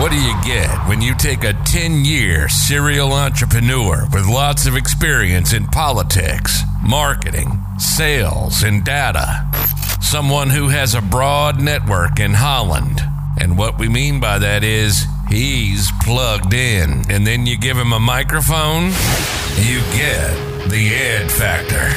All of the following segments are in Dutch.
What do you get when you take a 10 year serial entrepreneur with lots of experience in politics, marketing, sales, and data? Someone who has a broad network in Holland. And what we mean by that is he's plugged in. And then you give him a microphone, you get the Ed Factor.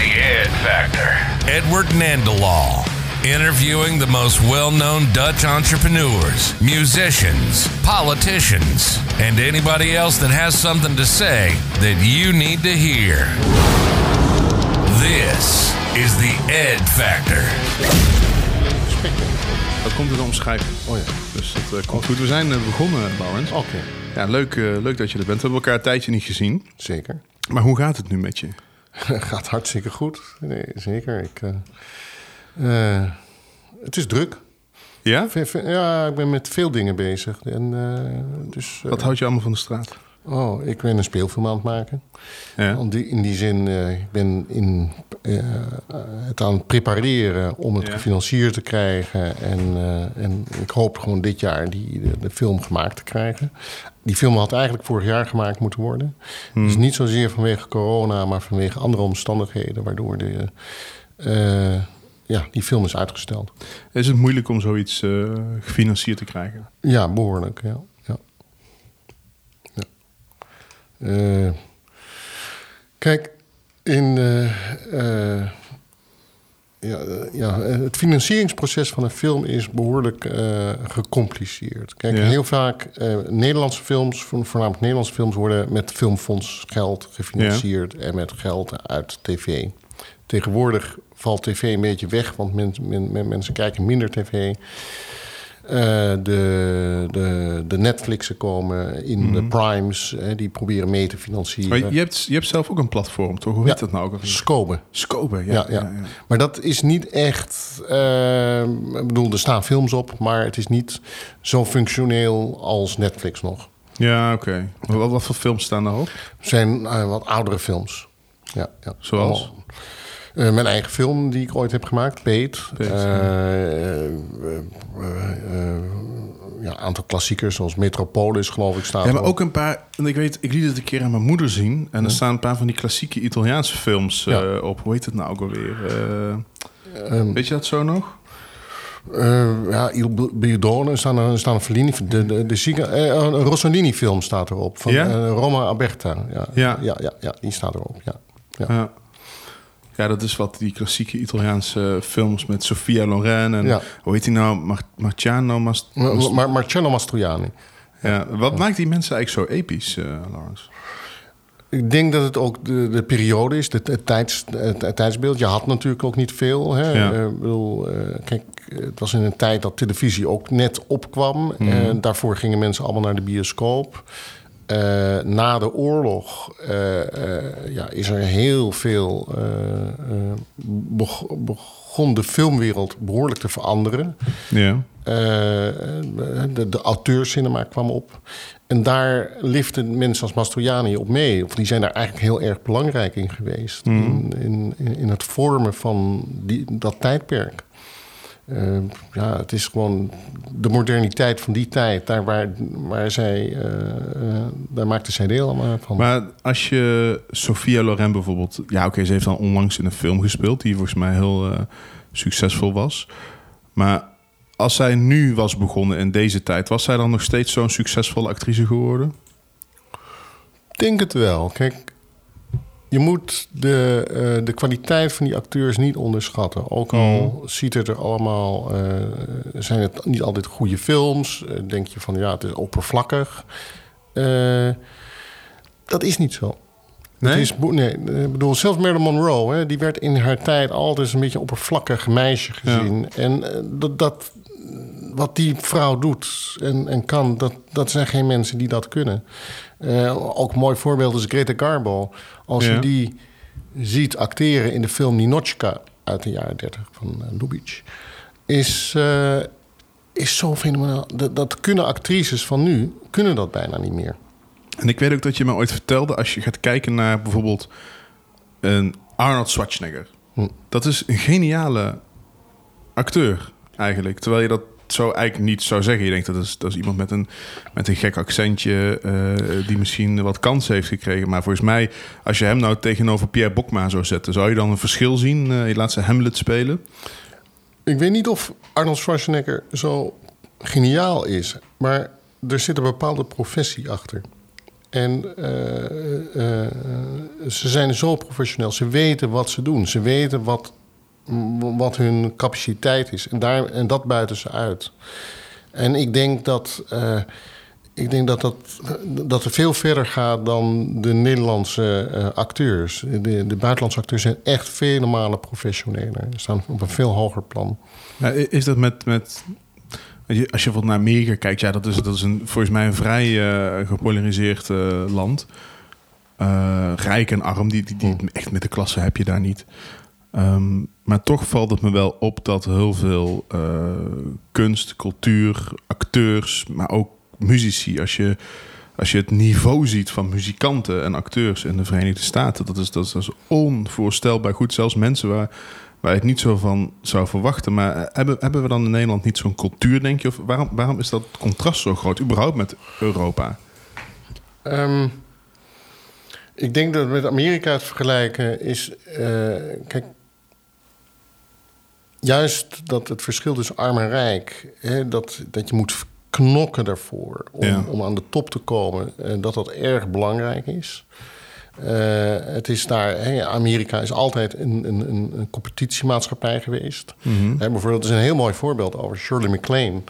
The Ed Factor. Edward Nandalal. Interviewing the most well known Dutch entrepreneurs, musicians, politicians, and anybody else that has something to say that you need to hear. This is the Ed Factor. Dat komt in de omschrijving. Oh ja. Dus dat eh, komt goed. We zijn eh, begonnen, Laurens. Oké, Ja, leuk, eh, leuk dat je er bent. We hebben elkaar een tijdje niet gezien. zeker. Maar hoe gaat het nu met je? Gaat hartstikke goed. Nee, zeker. Ik, eh, het is druk. Ja? Ja, ik ben met veel dingen bezig. En, eh, dus, eh, Wat houdt je allemaal van de straat? Oh, ik ben een speelfilm aan het maken. Ja. In die zin, ik ben in, het aan het prepareren om het Ja. gefinancierd te krijgen. En, en ik hoop gewoon dit jaar die, de, de film gemaakt te krijgen. Die film had eigenlijk vorig jaar gemaakt moeten worden. Dus niet zozeer vanwege corona, maar vanwege andere omstandigheden... waardoor de, ja, die film is uitgesteld. Is het moeilijk om zoiets eh, gefinancierd te krijgen? Ja, behoorlijk, ja. ja. ja. Eh, kijk, in, eh, ja, ja, het financieringsproces van een film is behoorlijk eh, gecompliceerd. Kijk, Ja. heel vaak Nederlandse films, vo- voornamelijk Nederlandse films, worden met filmfonds geld gefinancierd en met geld uit tv. Tegenwoordig valt tv een beetje weg, want men, men- men- mensen kijken minder tv. Eh, de, de, de Netflixen komen in de primes, hè, die proberen mee te financieren. Maar je hebt, je hebt zelf ook een platform, toch? Hoe Ja. heet dat nou ook alweer? Scope. Scope, ja. Ja, ja, Maar dat is niet echt. eh, ik bedoel, er staan films op, maar het is niet zo functioneel als Netflix nog. Ja, oké. Maar Wat, wat voor films staan daarop? Het zijn eh, wat oudere films. Ja, ja. Zoals? Allemaal. Eh, mijn eigen film die ik ooit heb gemaakt, Peet. Peet, Eh, ja. eh, eh, ja, een aantal klassiekers zoals Metropolis, geloof ik, staat Ja, maar ook een paar... En ik weet, ik liet het een keer aan mijn moeder zien. En er staan een paar van die klassieke Italiaanse films op. Hoe heet het nou ook alweer? Eh, Ehm, weet je dat zo nog? Eh, ja, Il Biodone, er staan er staan een Fellini, de, de, de, eh, een Rossellini-film staat erop. Van Ja? Roma Aberta. Ja, Ja. Ja, ja, ja, die staat erop. Ja. Ja. Ja. Dat is wat die klassieke Italiaanse films met Sofia Loren en Ja. hoe heet die nou? Mar Marciano Mas Maar, maar Marcello Mastroianni. ja. Wat maakt die mensen eigenlijk zo episch, eh Lawrence? Ik denk dat het ook de, de periode is, het, het, tijds, het, het tijdsbeeld. Je had natuurlijk ook niet veel. Hè? Ja. Eh, bedoel, eh, kijk, het was in een tijd dat televisie ook net opkwam. Mhm. En daarvoor gingen mensen allemaal naar de bioscoop. Eh, na de oorlog eh, eh, ja, is er heel veel. beg- begon de filmwereld behoorlijk te veranderen. Ja. De, de auteurscinema kwam op. En daar liften mensen als Mastroianni op mee. Of die zijn daar eigenlijk heel erg belangrijk in geweest. In, in, in het vormen van die, dat tijdperk. Eh, ja, het is gewoon de moderniteit van die tijd. Daar, waar, waar zij, eh, daar maakte zij deel aan van. Maar als je Sofia Loren bijvoorbeeld... Ja, oké, ze heeft dan onlangs in een film gespeeld... die volgens mij heel eh, succesvol was. Maar als zij nu was begonnen in deze tijd... was zij dan nog steeds zo'n succesvolle actrice geworden? Ik denk het wel. Kijk, je moet de, eh, de kwaliteit van die acteurs niet onderschatten. Ook al ziet het er allemaal, eh, zijn het niet altijd goede films. Eh, denk je van ja, het is oppervlakkig. Dat is niet zo. Nee? Het is, nee, ik bedoel, zelfs Marilyn Monroe, hè, die werd in haar tijd altijd een beetje een oppervlakkig meisje gezien. En dat, dat, wat die vrouw doet en, en kan, dat, dat zijn geen mensen die dat kunnen. Eh, ook een mooi voorbeeld is Greta Garbo. Als Ja. je die ziet acteren in de film Ninochka uit de jaren 30 van uh, Lubitsch, is, eh, is zo fenomenaal. Dat, dat kunnen actrices van nu, kunnen dat bijna niet meer. En ik weet ook dat je me ooit vertelde... als je gaat kijken naar bijvoorbeeld een Arnold Schwarzenegger. Hm. Dat is een geniale acteur eigenlijk. Terwijl je dat zo eigenlijk niet zou zeggen. Je denkt dat is, dat is iemand met een, met een gek accentje eh, die misschien wat kans heeft gekregen. Maar volgens mij, als je hem nou tegenover Pierre Bokma zou zetten, zou je dan een verschil zien? Uh, je laat ze Hamlet spelen. Ik weet niet of Arnold Schwarzenegger zo geniaal is, maar er zit een bepaalde professie achter. En uh, ze zijn zo professioneel. Ze weten wat ze doen. Ze weten wat, wat hun capaciteit is. En, daar, en dat buiten ze uit. En ik denk dat. Uh, ik denk dat, dat, dat het veel verder gaat dan de Nederlandse uh, acteurs. De, de, buitenlandse acteurs zijn echt vele malen professioneler. Ze staan op een veel hoger plan. Ja, is dat met, met als je bijvoorbeeld naar Amerika kijkt, ja, dat is, dat is een, volgens mij een vrij uh, gepolariseerd uh, land. Uh, rijk en arm, die, die, die, echt met de klasse heb je daar niet. Um, maar toch valt het me wel op dat heel veel kunst, cultuur, acteurs, maar ook muzici, als je, als je het niveau ziet van muzikanten en acteurs in de Verenigde Staten, dat is, dat is, onvoorstelbaar goed. Zelfs mensen waar waar het niet zo van zou verwachten. Maar eh, hebben, hebben we dan in Nederland niet zo'n cultuur, denk je? Of waarom, waarom is dat contrast zo groot, überhaupt met Europa? Um, ik denk dat met Amerika het vergelijken is. Uh, kijk, juist dat het verschil tussen arm en rijk, hè, dat, dat je moet knokken daarvoor om, ja. om aan de top te komen, en dat dat erg belangrijk is. Uh, het is daar, Amerika is altijd een, een, een competitiemaatschappij geweest. Mm -hmm. bijvoorbeeld, is een heel mooi voorbeeld over Shirley MacLaine.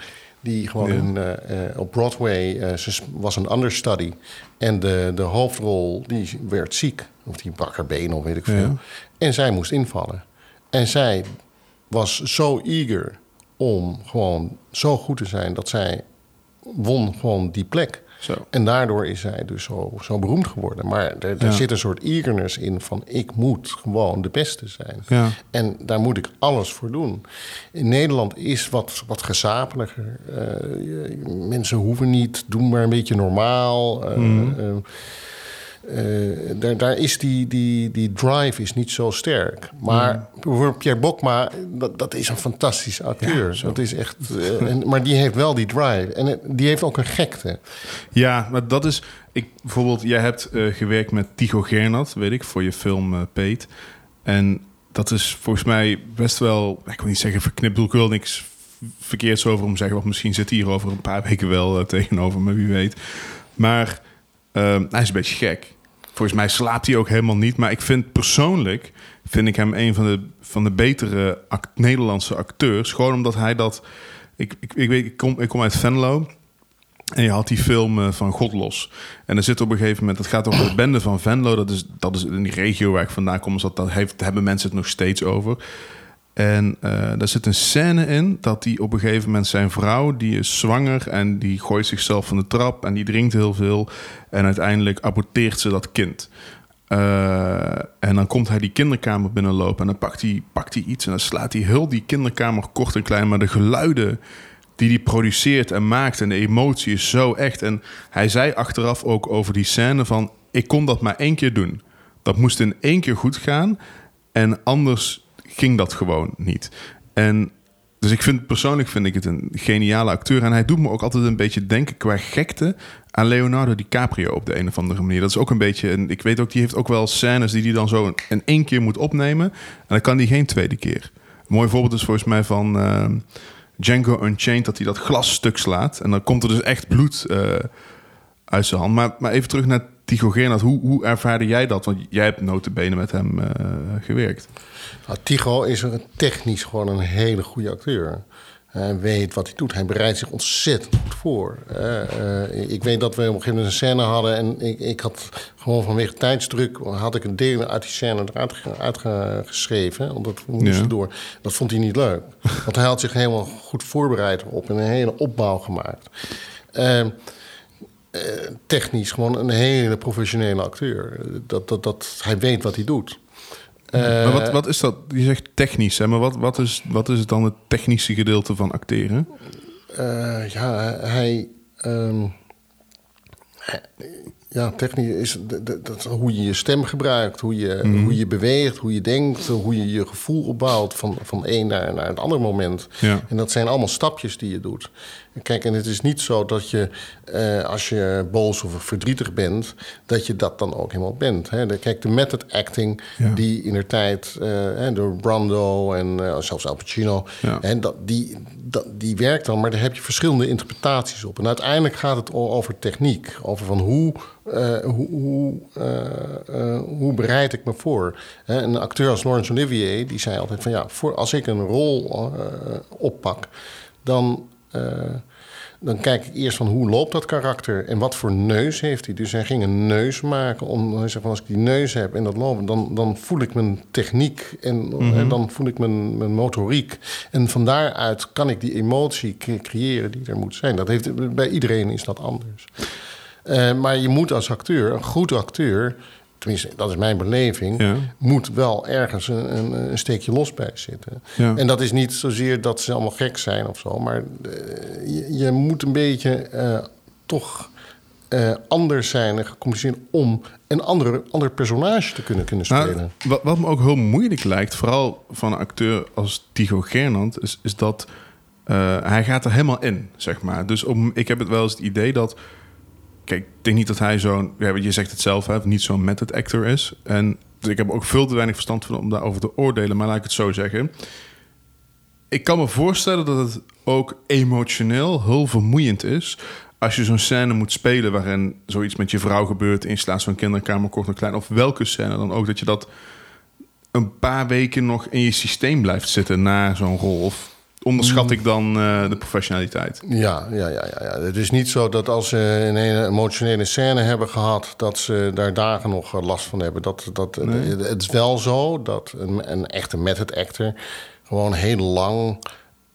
Die gewoon ja. in, uh, op Broadway, ze was een understudy. En de, de hoofdrol, die werd ziek. Of die brak haar been of weet ik veel. Ja. En zij moest invallen. En zij was zo eager om gewoon zo goed te zijn... dat zij won gewoon die plek. Zo. En daardoor is hij dus zo, zo beroemd geworden. Maar er, er ja. zit een soort eagerness in van ik moet gewoon de beste zijn. Ja. En daar moet ik alles voor doen. In Nederland is wat, wat gezapeliger. Uh, mensen hoeven niet, doen maar een beetje normaal. Uh, mm. uh, uh, daar, daar is die, die, die drive is niet zo sterk. Maar mm. bijvoorbeeld Pierre Bokma, dat, dat is een fantastische acteur. Ja, dat is echt, uh, en, maar die heeft wel die drive. En die heeft ook een gekte. Ja, maar dat is... Ik, bijvoorbeeld, jij hebt uh, gewerkt met Tycho Gernat, weet ik, voor je film Peet. En dat is volgens mij best wel... Ik wil niet zeggen verknipt, ik wil niks verkeerds over om zeggen... want misschien zit hij hier over een paar weken wel tegenover me, wie weet. Maar... Um, hij is een beetje gek. Volgens mij slaapt hij ook helemaal niet. Maar ik vind persoonlijk vind ik hem een van de, van de betere Nederlandse acteurs. Gewoon omdat hij dat. Ik, ik, ik, weet, ik, kom, ik kom uit Venlo. En je had die film uh, van God los. En er zit op een gegeven moment, het gaat over de bende van Venlo. Dat is, dat is in die regio waar ik vandaan kom. Dus dat, dat heeft, hebben mensen het nog steeds over. En uh, daar zit een scène in dat hij op een gegeven moment zijn vrouw, die is zwanger en die gooit zichzelf van de trap en die drinkt heel veel. En uiteindelijk aborteert ze dat kind. Uh, en dan komt hij die kinderkamer binnenlopen en dan pakt hij, pakt hij iets en dan slaat hij heel die kinderkamer kort en klein. Maar de geluiden die hij produceert en maakt en de emotie is zo echt. En hij zei achteraf ook over die scène van, ik kon dat maar één keer doen. Dat moest in één keer goed gaan en anders ging dat gewoon niet. En dus ik vind persoonlijk vind ik het een geniale acteur. En hij doet me ook altijd een beetje denken qua gekte aan Leonardo DiCaprio op de een of andere manier. Dat is ook een beetje. En ik weet ook, die heeft ook wel scènes die hij dan zo in één keer moet opnemen. En dan kan hij geen tweede keer. Mooi voorbeeld is volgens mij van uh, Django Unchained dat hij dat glas stuk slaat. En dan komt er dus echt bloed uh, uit zijn hand. Maar, maar even terug naar Tycho Gernat. Hoe, hoe ervaarde jij dat? Want jij hebt notabene met hem uh, gewerkt. Nou, Tycho is er technisch gewoon een hele goede acteur. Hij weet wat hij doet. Hij bereidt zich ontzettend goed voor. Uh, uh, ik weet dat we op een gegeven moment een scène hadden... en ik, ik had gewoon vanwege tijdsdruk... had ik een deel uit die scène eruit uitgeschreven. omdat we moesten ja. door. Dat vond hij niet leuk. Want hij had zich helemaal goed voorbereid op... en een hele opbouw gemaakt. Uh, technisch gewoon een hele professionele acteur. Dat, dat, dat, hij weet wat hij doet. Maar wat, wat is dat? Je zegt technisch, hè? maar wat, wat, is, wat is dan het technische gedeelte van acteren? Uh, ja, hij, um, hij, ja, technisch is dat, hoe je je stem gebruikt, hoe je, hoe je beweegt, hoe je denkt, hoe je je gevoel opbouwt van, van één naar, naar een ander moment. Ja. En dat zijn allemaal stapjes die je doet. Kijk, en het is niet zo dat je, eh, als je boos of verdrietig bent, dat je dat dan ook helemaal bent. Hè? De- Kijk, de method acting, Ja. die in de tijd eh, door Brando en eh, zelfs Al Pacino, Ja. en dat, die, dat, die werkt dan, maar daar heb je verschillende interpretaties op. En uiteindelijk gaat het over techniek, over van hoe, hoe, hoe, hoe bereid ik me voor. Hè, een acteur als Laurence Olivier, die zei altijd van ja, voor, als ik een rol oppak, dan, dan kijk ik eerst van hoe loopt dat karakter en wat voor neus heeft hij. Dus hij ging een neus maken om hij zei van als ik die neus heb en dat lopen, dan, dan voel ik mijn techniek en, en dan voel ik mijn, mijn motoriek. En van daaruit kan ik die emotie cre- creëren die er moet zijn. Dat heeft, bij iedereen is dat anders. Eh, maar je moet als acteur, een goed acteur, tenminste dat is mijn beleving, Ja. moet wel ergens een, een, een steekje los bij zitten. Ja. En dat is niet zozeer dat ze allemaal gek zijn of zo, maar eh, je, je moet een beetje eh, toch eh, anders zijn en gecommuniceerd om een andere, ander personage te kunnen, kunnen spelen. Nou, wat, wat me ook heel moeilijk lijkt, vooral van een acteur als Tycho Gernand, is, is dat hij gaat er helemaal in, zeg maar. Dus om, ik heb het wel eens het idee dat... Kijk, ik denk niet dat hij zo'n... Ja, je zegt het zelf, hè, niet zo'n method actor is. En dus ik heb ook veel te weinig verstand van om daarover te oordelen. Maar laat ik het zo zeggen. Ik kan me voorstellen dat het ook emotioneel heel vermoeiend is... als je zo'n scène moet spelen waarin zoiets met je vrouw gebeurt... in plaats van kinderkamer kort en klein... of welke scène dan ook, dat je dat een paar weken nog in je systeem blijft zitten... na zo'n rol. Of onderschat ik dan eh, de professionaliteit? Ja, ja, ja, ja, ja. Het is niet zo dat als ze een hele emotionele scène hebben gehad, dat ze daar dagen nog eh, last van hebben. Dat, dat, Het is wel zo dat een, een echte method actor gewoon heel lang.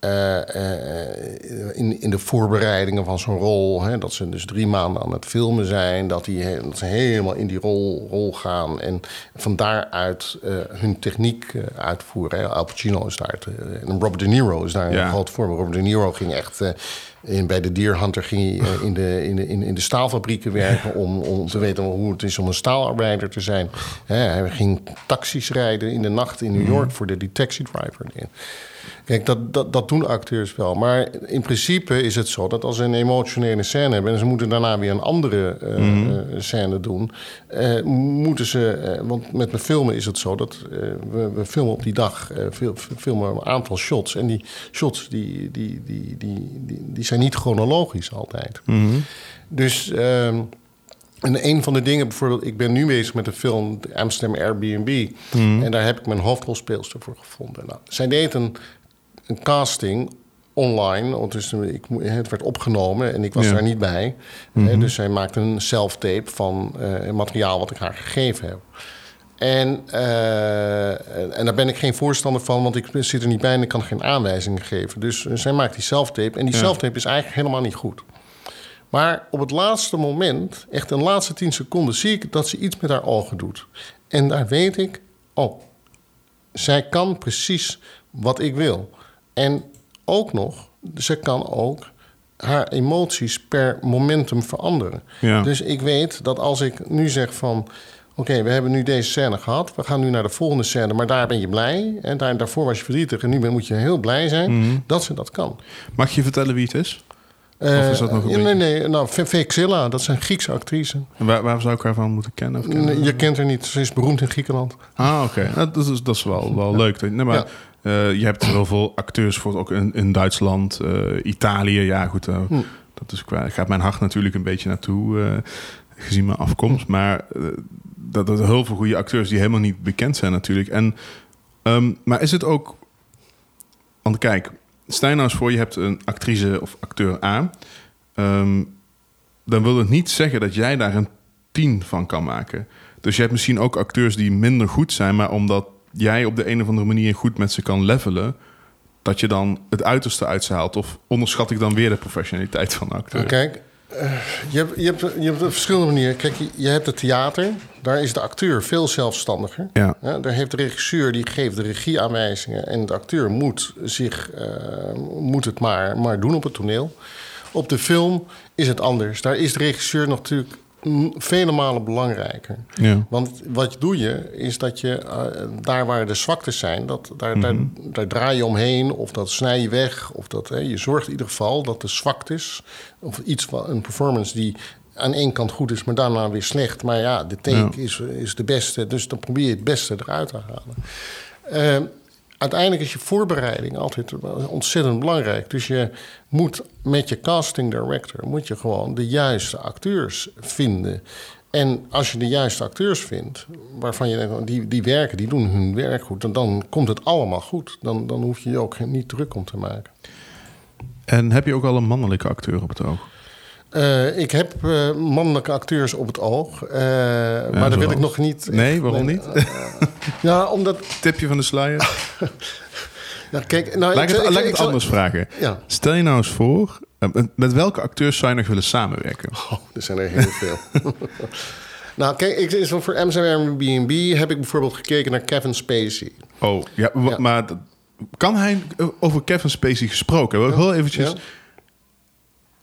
Eh, eh, in, in de voorbereidingen van zo'n rol, hè, dat ze dus drie maanden aan het filmen zijn, dat, die, dat ze helemaal in die rol, rol gaan en van daaruit eh, hun techniek uitvoeren. Hè. Al Pacino is daar, en Robert De Niro is daar Ja. een groot voorbeeld. Robert De Niro ging echt in, bij de Deer Hunter ging hij, in, de, in, de, in, in de staalfabrieken werken om, om te weten hoe het is om een staalarbeider te zijn. Hè, hij ging taxis rijden in de nacht in New York voor de taxi driver. Kijk, dat, dat, dat doen acteurs wel. Maar in principe is het zo dat als ze een emotionele scène hebben... en ze moeten daarna weer een andere eh, eh, scène doen... eh, moeten ze... want met mijn filmen is het zo dat we, we filmen op die dag... fil- filmen een aantal shots. En die shots die, die, die, die, die, die zijn niet chronologisch altijd. Dus... ehm, en een van de dingen, bijvoorbeeld, ik ben nu bezig met de film Amsterdam Airbnb. En daar heb ik mijn hoofdrolspeelster voor gevonden. Nou, zij deed een, een casting online. Dus ik, het werd opgenomen en ik was Ja. daar niet bij. Eh, dus zij maakte een self-tape van eh, materiaal wat ik haar gegeven heb. En, eh, en- en daar ben ik geen voorstander van, want ik zit er niet bij en ik kan geen aanwijzingen geven. Dus eh, zij maakt die self-tape. En die Ja. self-tape is eigenlijk helemaal niet goed. Maar op het laatste moment, echt in de laatste 10 seconden, zie ik dat ze iets met haar ogen doet. En daar weet ik, oh, zij kan precies wat ik wil. En ook nog, ze kan ook haar emoties per momentum veranderen. Ja. Dus ik weet dat als ik nu zeg van... Oké, we hebben nu deze scène gehad. We gaan nu naar de volgende scène, maar daar ben je blij. En daar, daarvoor was je verdrietig en nu ben- moet je heel blij zijn dat ze dat kan. Mag je vertellen wie het is? Of is dat nog een Eh, nee, nee, nou, Ve- Vexilla, dat een Griekse actrice. En Waar, waar zou ik haar van moeten kennen? Of kennen? Je kent haar niet, ze is beroemd in Griekenland. Ah, oké. Nou, dat, is, dat is wel, wel leuk. Nee, maar Ja. Eh, je hebt heel veel acteurs, voor ook in, in Duitsland, eh, Italië. Ja, goed. eh, Hm. Dat is qua, gaat mijn hart natuurlijk een beetje naartoe, gezien mijn afkomst. Maar eh, dat er heel veel goede acteurs die helemaal niet bekend zijn natuurlijk. En, ehm, maar is het ook... Want kijk, stel nou eens voor, je hebt een actrice of acteur A. Ehm, dan wil het niet zeggen dat jij daar een 10 van kan maken. Dus je hebt misschien ook acteurs die minder goed zijn, maar omdat jij op de een of andere manier goed met ze kan levelen, dat je dan het uiterste uit ze haalt. Of onderschat ik dan weer de professionaliteit van de acteur? Kijk, eh, je, hebt, je, hebt, je hebt verschillende manieren. Kijk, je, je hebt het theater. Daar is de acteur veel zelfstandiger. Ja. daar heeft de regisseur, die geeft de regieaanwijzingen. En de acteur moet, zich, eh, moet het maar, maar doen op het toneel. Op de film is het anders. Daar is de regisseur natuurlijk vele malen belangrijker. Ja. Want wat doe je, is dat je eh, daar waar de zwaktes zijn, dat, daar, daar, daar draai je omheen of dat snij je weg. Of dat, hè, je zorgt in ieder geval dat de zwaktes, of iets van een performance die aan één kant goed is, maar daarna weer slecht. Maar ja, de take Ja. is, is de beste, dus dan probeer je het beste eruit te halen. Eh, uiteindelijk is je voorbereiding altijd ontzettend belangrijk. Dus je moet met je casting director moet je gewoon de juiste acteurs vinden. En als je de juiste acteurs vindt, waarvan je denkt, oh, die, die werken, die doen hun werk goed, dan, dan komt het allemaal goed. Dan, dan hoef je je ook niet druk om te maken. En heb je ook al een mannelijke acteur op het oog? Eh, ik heb eh, mannelijke acteurs op het oog, eh, maar dat wil ik nog niet. Nee, waarom niet? Ja, omdat. Tipje van de sluier. Ja, kijk, nou, Laat ik het, ik- laat ik ik zal- anders vragen. Ja. Stel je nou eens voor, met welke acteurs zou je nog willen samenwerken? Oh, er zijn er heel veel. nou, kijk, ik, is wel voor Amsterdam Airbnb heb ik bijvoorbeeld gekeken naar Kevin Spacey. Oh, ja, maar kan hij over Kevin Spacey gesproken? Wel Heel eventjes.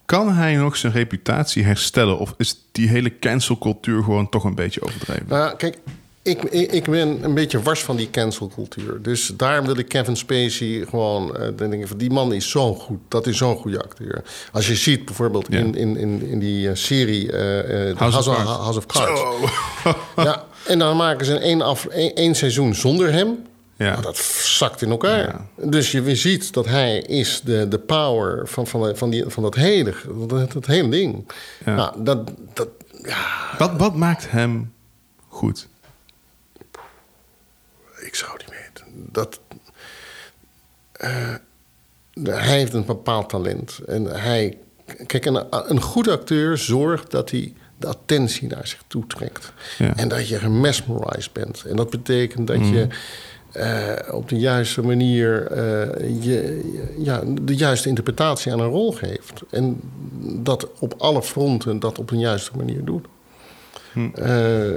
Kan hij nog zijn reputatie herstellen? Of is die hele cancelcultuur gewoon toch een beetje overdreven? Nou, kijk, ik, ik, ik ben een beetje wars van die cancelcultuur. Dus daar wil ik Kevin Spacey gewoon... dan denk ik van, die man is zo goed. Dat is zo'n goede acteur. Als je ziet bijvoorbeeld Ja. in, in, in, in die eh, serie... eh, House of House, Cards. House of Cards. Ja, en dan maken ze een één, af, één, één seizoen zonder hem... Ja. Nou, dat zakt in elkaar. Dus je ziet dat hij is de, de power van, van, de- van, die, van dat, hele, dat, dat hele ding. Ja. Nou, dat, dat, ja, Wat, wat maakt hem goed? ik zou niet weten. Dat, eh, hij heeft een bepaald talent. En hij, kijk, een, een goede acteur zorgt dat hij de attentie naar zich toe trekt. Ja. En dat je gemesmerized bent. En dat betekent dat je eh, op de juiste manier eh, je, ja, de juiste interpretatie aan een rol geeft. En dat op alle fronten dat op een juiste manier doet. Eh,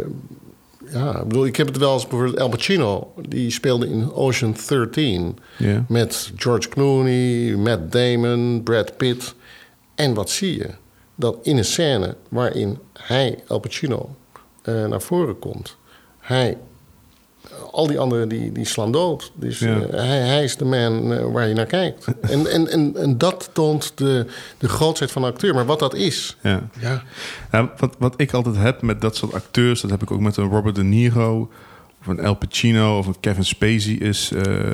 ja, ik bedoel, ik heb het wel eens bijvoorbeeld Al Pacino, die speelde in Ocean 13 Ja. met George Clooney, Matt Damon, Brad Pitt. En wat zie je? Dat in een scène waarin hij, Al Pacino, naar voren komt, hij, al die anderen die, die slaan dood. Dus Ja. eh, hij, hij is de man eh, waar je naar kijkt. en, en, en, en dat toont de, de grootheid van de acteur. Maar wat dat is, Ja. ja, Ja, wat, wat ik altijd heb met dat soort acteurs, dat heb ik ook met een Robert De Niro of een Al Pacino of een Kevin Spacey is. eh,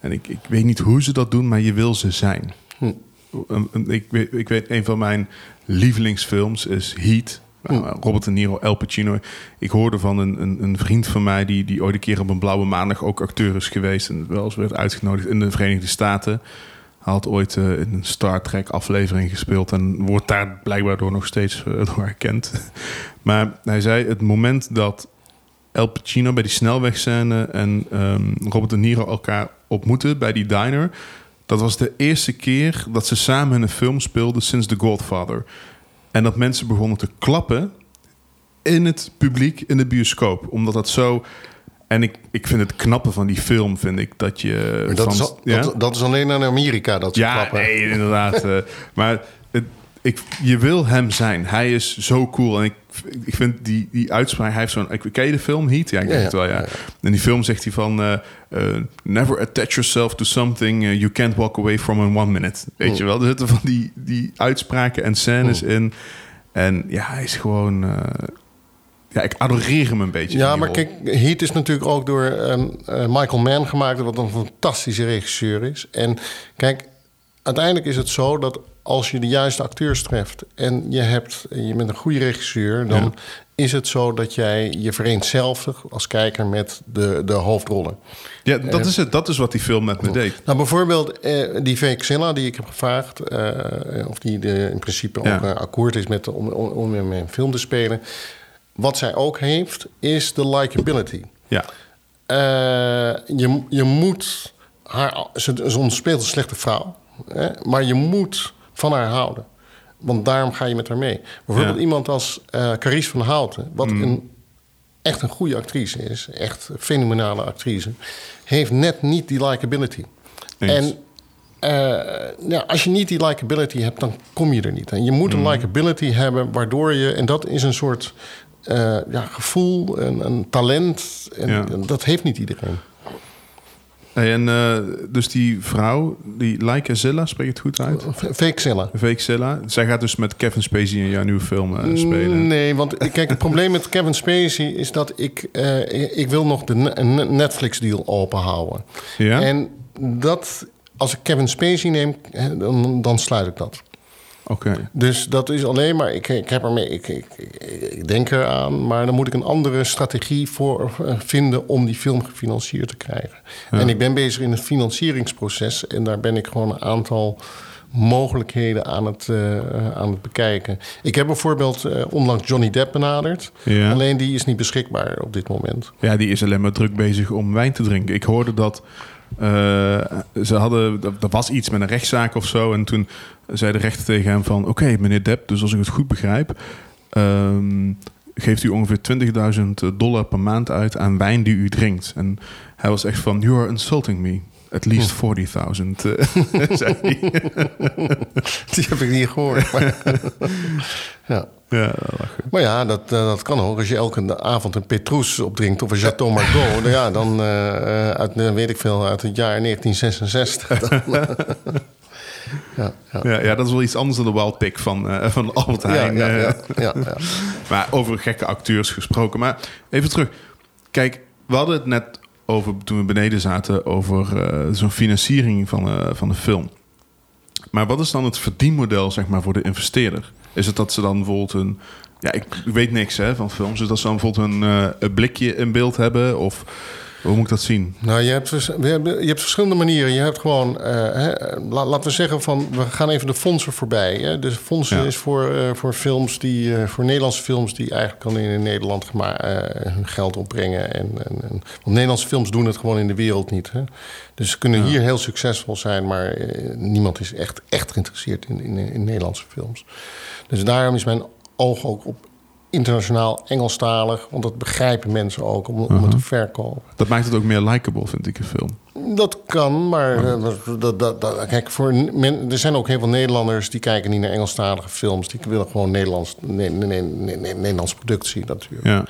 en ik, ik weet niet hoe ze dat doen, maar je wil ze zijn. Hm. Ik, weet, ik weet, een van mijn lievelingsfilms is Heat. Nou, Robert De Niro, Al Pacino. Ik hoorde van een, een, een vriend van mij die, die ooit een keer op een blauwe maandag ook acteur is geweest en wel eens werd uitgenodigd in de Verenigde Staten. Hij had ooit eh, in een Star Trek aflevering gespeeld en wordt daar blijkbaar door nog steeds eh, door herkend. Maar hij zei het moment dat El Pacino bij die snelwegscène en ehm, Robert De Niro elkaar ontmoeten bij die diner. Dat was de eerste keer dat ze samen in een film speelden sinds The Godfather. En dat mensen begonnen te klappen in het publiek, in de bioscoop. Omdat dat zo... En ik, ik vind het knappe van die film, vind ik, dat je... Maar dat, van- is, al- ja? dat, dat is alleen in Amerika dat ze Ja, klappen. nee, inderdaad. eh, maar ik, je wil hem zijn. Hij is zo cool. En ik, ik vind die, die uitspraak... Hij heeft zo'n... ik- Ken je de film Heat? Ja, ik denk ja. het wel, ja. Ja, In die film zegt hij van... eh, eh, never attach yourself to something eh, you can't walk away from in one minute. Weet je wel? Er zitten van die, die uitspraken en scènes in. En ja, hij is gewoon... ja, ik adoreer hem een beetje. Ja, maar rol. kijk, Heat is natuurlijk ook door ehm, eh, Michael Mann gemaakt, wat een fantastische regisseur is. En kijk, uiteindelijk is het zo dat als je de juiste acteurs treft en je, hebt, je bent een goede regisseur, dan Ja. is het zo dat jij je vereenzelvigt als kijker met de, de hoofdrollen. Ja, dat is het. Dat is wat die film met me deed. Nou, bijvoorbeeld eh, die Vexilla die ik heb gevraagd, eh, of die de, in principe Ja. ook een akkoord is met, om, om, om in mijn film te spelen. Wat zij ook heeft, is de likability. Ja. Eh, je, je moet haar. Ze, ze een slechte vrouw, hè, maar je moet van haar houden. Want daarom ga je met haar mee. Bijvoorbeeld Ja. iemand als eh Carice van Houten, wat een, echt een goede actrice is, echt een fenomenale actrice, heeft net niet die likability. Eens. En ja, als je niet die likability hebt, dan kom je er niet. En je moet een likability hebben, waardoor je... En dat is een soort eh, ja, gevoel, een, een talent. En, Ja. en dat heeft niet iedereen. Hey, en eh, dus die vrouw, die Laika Zilla, spreek je het goed uit? Fake Zilla. Fake Zilla. Zij gaat dus met Kevin Spacey in jouw nieuwe film eh, spelen. Nee, want kijk, het probleem met Kevin Spacey is dat ik, eh, ik, wil nog de Netflix-deal openhouden. Ja? En dat, als ik Kevin Spacey neem, dan, dan sluit ik dat. Oké. Dus dat is alleen maar, ik, ik heb ermee, ik, ik, ik, denk eraan, maar dan moet ik een andere strategie voor eh, vinden om die film gefinancierd te krijgen. En ik ben bezig in het financieringsproces en daar ben ik gewoon een aantal mogelijkheden aan het, eh, aan het bekijken. Ik heb bijvoorbeeld eh, onlangs Johnny Depp benaderd, Ja. alleen die is niet beschikbaar op dit moment. Ja, die is alleen maar druk bezig om wijn te drinken. Ik hoorde dat eh, ze hadden, er was iets met een rechtszaak of zo. En toen zei de rechter tegen hem van... Oké, meneer Depp, dus als ik het goed begrijp... ehm, geeft u ongeveer 20.000 dollar per maand uit aan wijn die u drinkt. En hij was echt van... You are insulting me. At least 40.000, eh, zei hij. Die heb ik niet gehoord. Ja. Ja, dat. Maar ja, dat, eh, dat kan ook. Als je elke avond een Petrus opdrinkt of een Chateau Margaux... dan, ja, dan eh, eh, uit, weet ik veel, uit het jaar 1966. Dan, ja, ja. ja, ja, dat is wel iets anders dan de wild pick van, van Albert Heijn. ja, ja, ja, ja. Maar over gekke acteurs gesproken. Maar even terug. Kijk, we hadden het net over, toen we beneden zaten, over zo'n financiering van, van de film. Maar wat is dan het verdienmodel, zeg maar, voor de investeerder? Is het dat ze dan bijvoorbeeld een... Ja, ik weet niks hè, van films. Dus dat ze dan bijvoorbeeld een, eh, een blikje in beeld hebben? Of hoe moet ik dat zien? Nou, je hebt, je hebt verschillende manieren. Je hebt gewoon, eh, hè, la- laten we zeggen van, we gaan even de fondsen voorbij. Hè. Dus fondsen Ja. is voor, eh, voor films die, eh, voor Nederlandse films die eigenlijk al in Nederland hun geld opbrengen. En, en, en- want Nederlandse films doen het gewoon in de wereld niet. Hè. Dus ze kunnen hier heel succesvol zijn, maar niemand is echt, echt geïnteresseerd in, in, in Nederlandse films. Dus daarom is mijn oog ook op internationaal Engelstalig, want dat begrijpen mensen ook om, om het te verkopen. Dat maakt het ook meer likable, vind ik, een film. Dat kan, maar eh, dat, dat, dat, dat- kijk, voor men, er zijn ook heel veel Nederlanders die kijken niet naar Engelstalige films. Die willen gewoon Nederlands, ne, ne, ne, ne- ne- Nederlands product zien natuurlijk. Ja.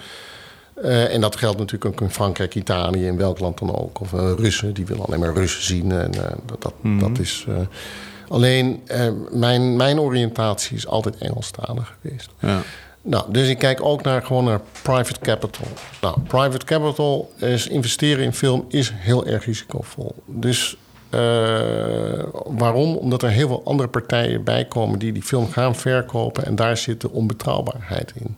Eh, en dat geldt natuurlijk ook in Frankrijk, Italië, in welk land dan ook. Of eh, Russen, die willen alleen maar Russen zien. En dat, dat, dat is. alleen mijn, mijn oriëntatie is altijd Engelstalig geweest. ja. Nou, dus ik kijk ook naar, gewoon naar private capital. Nou, private capital is investeren in film is heel erg risicovol. Dus eh, waarom? Omdat er heel veel andere partijen bij komen die die film gaan verkopen en daar zit de onbetrouwbaarheid in.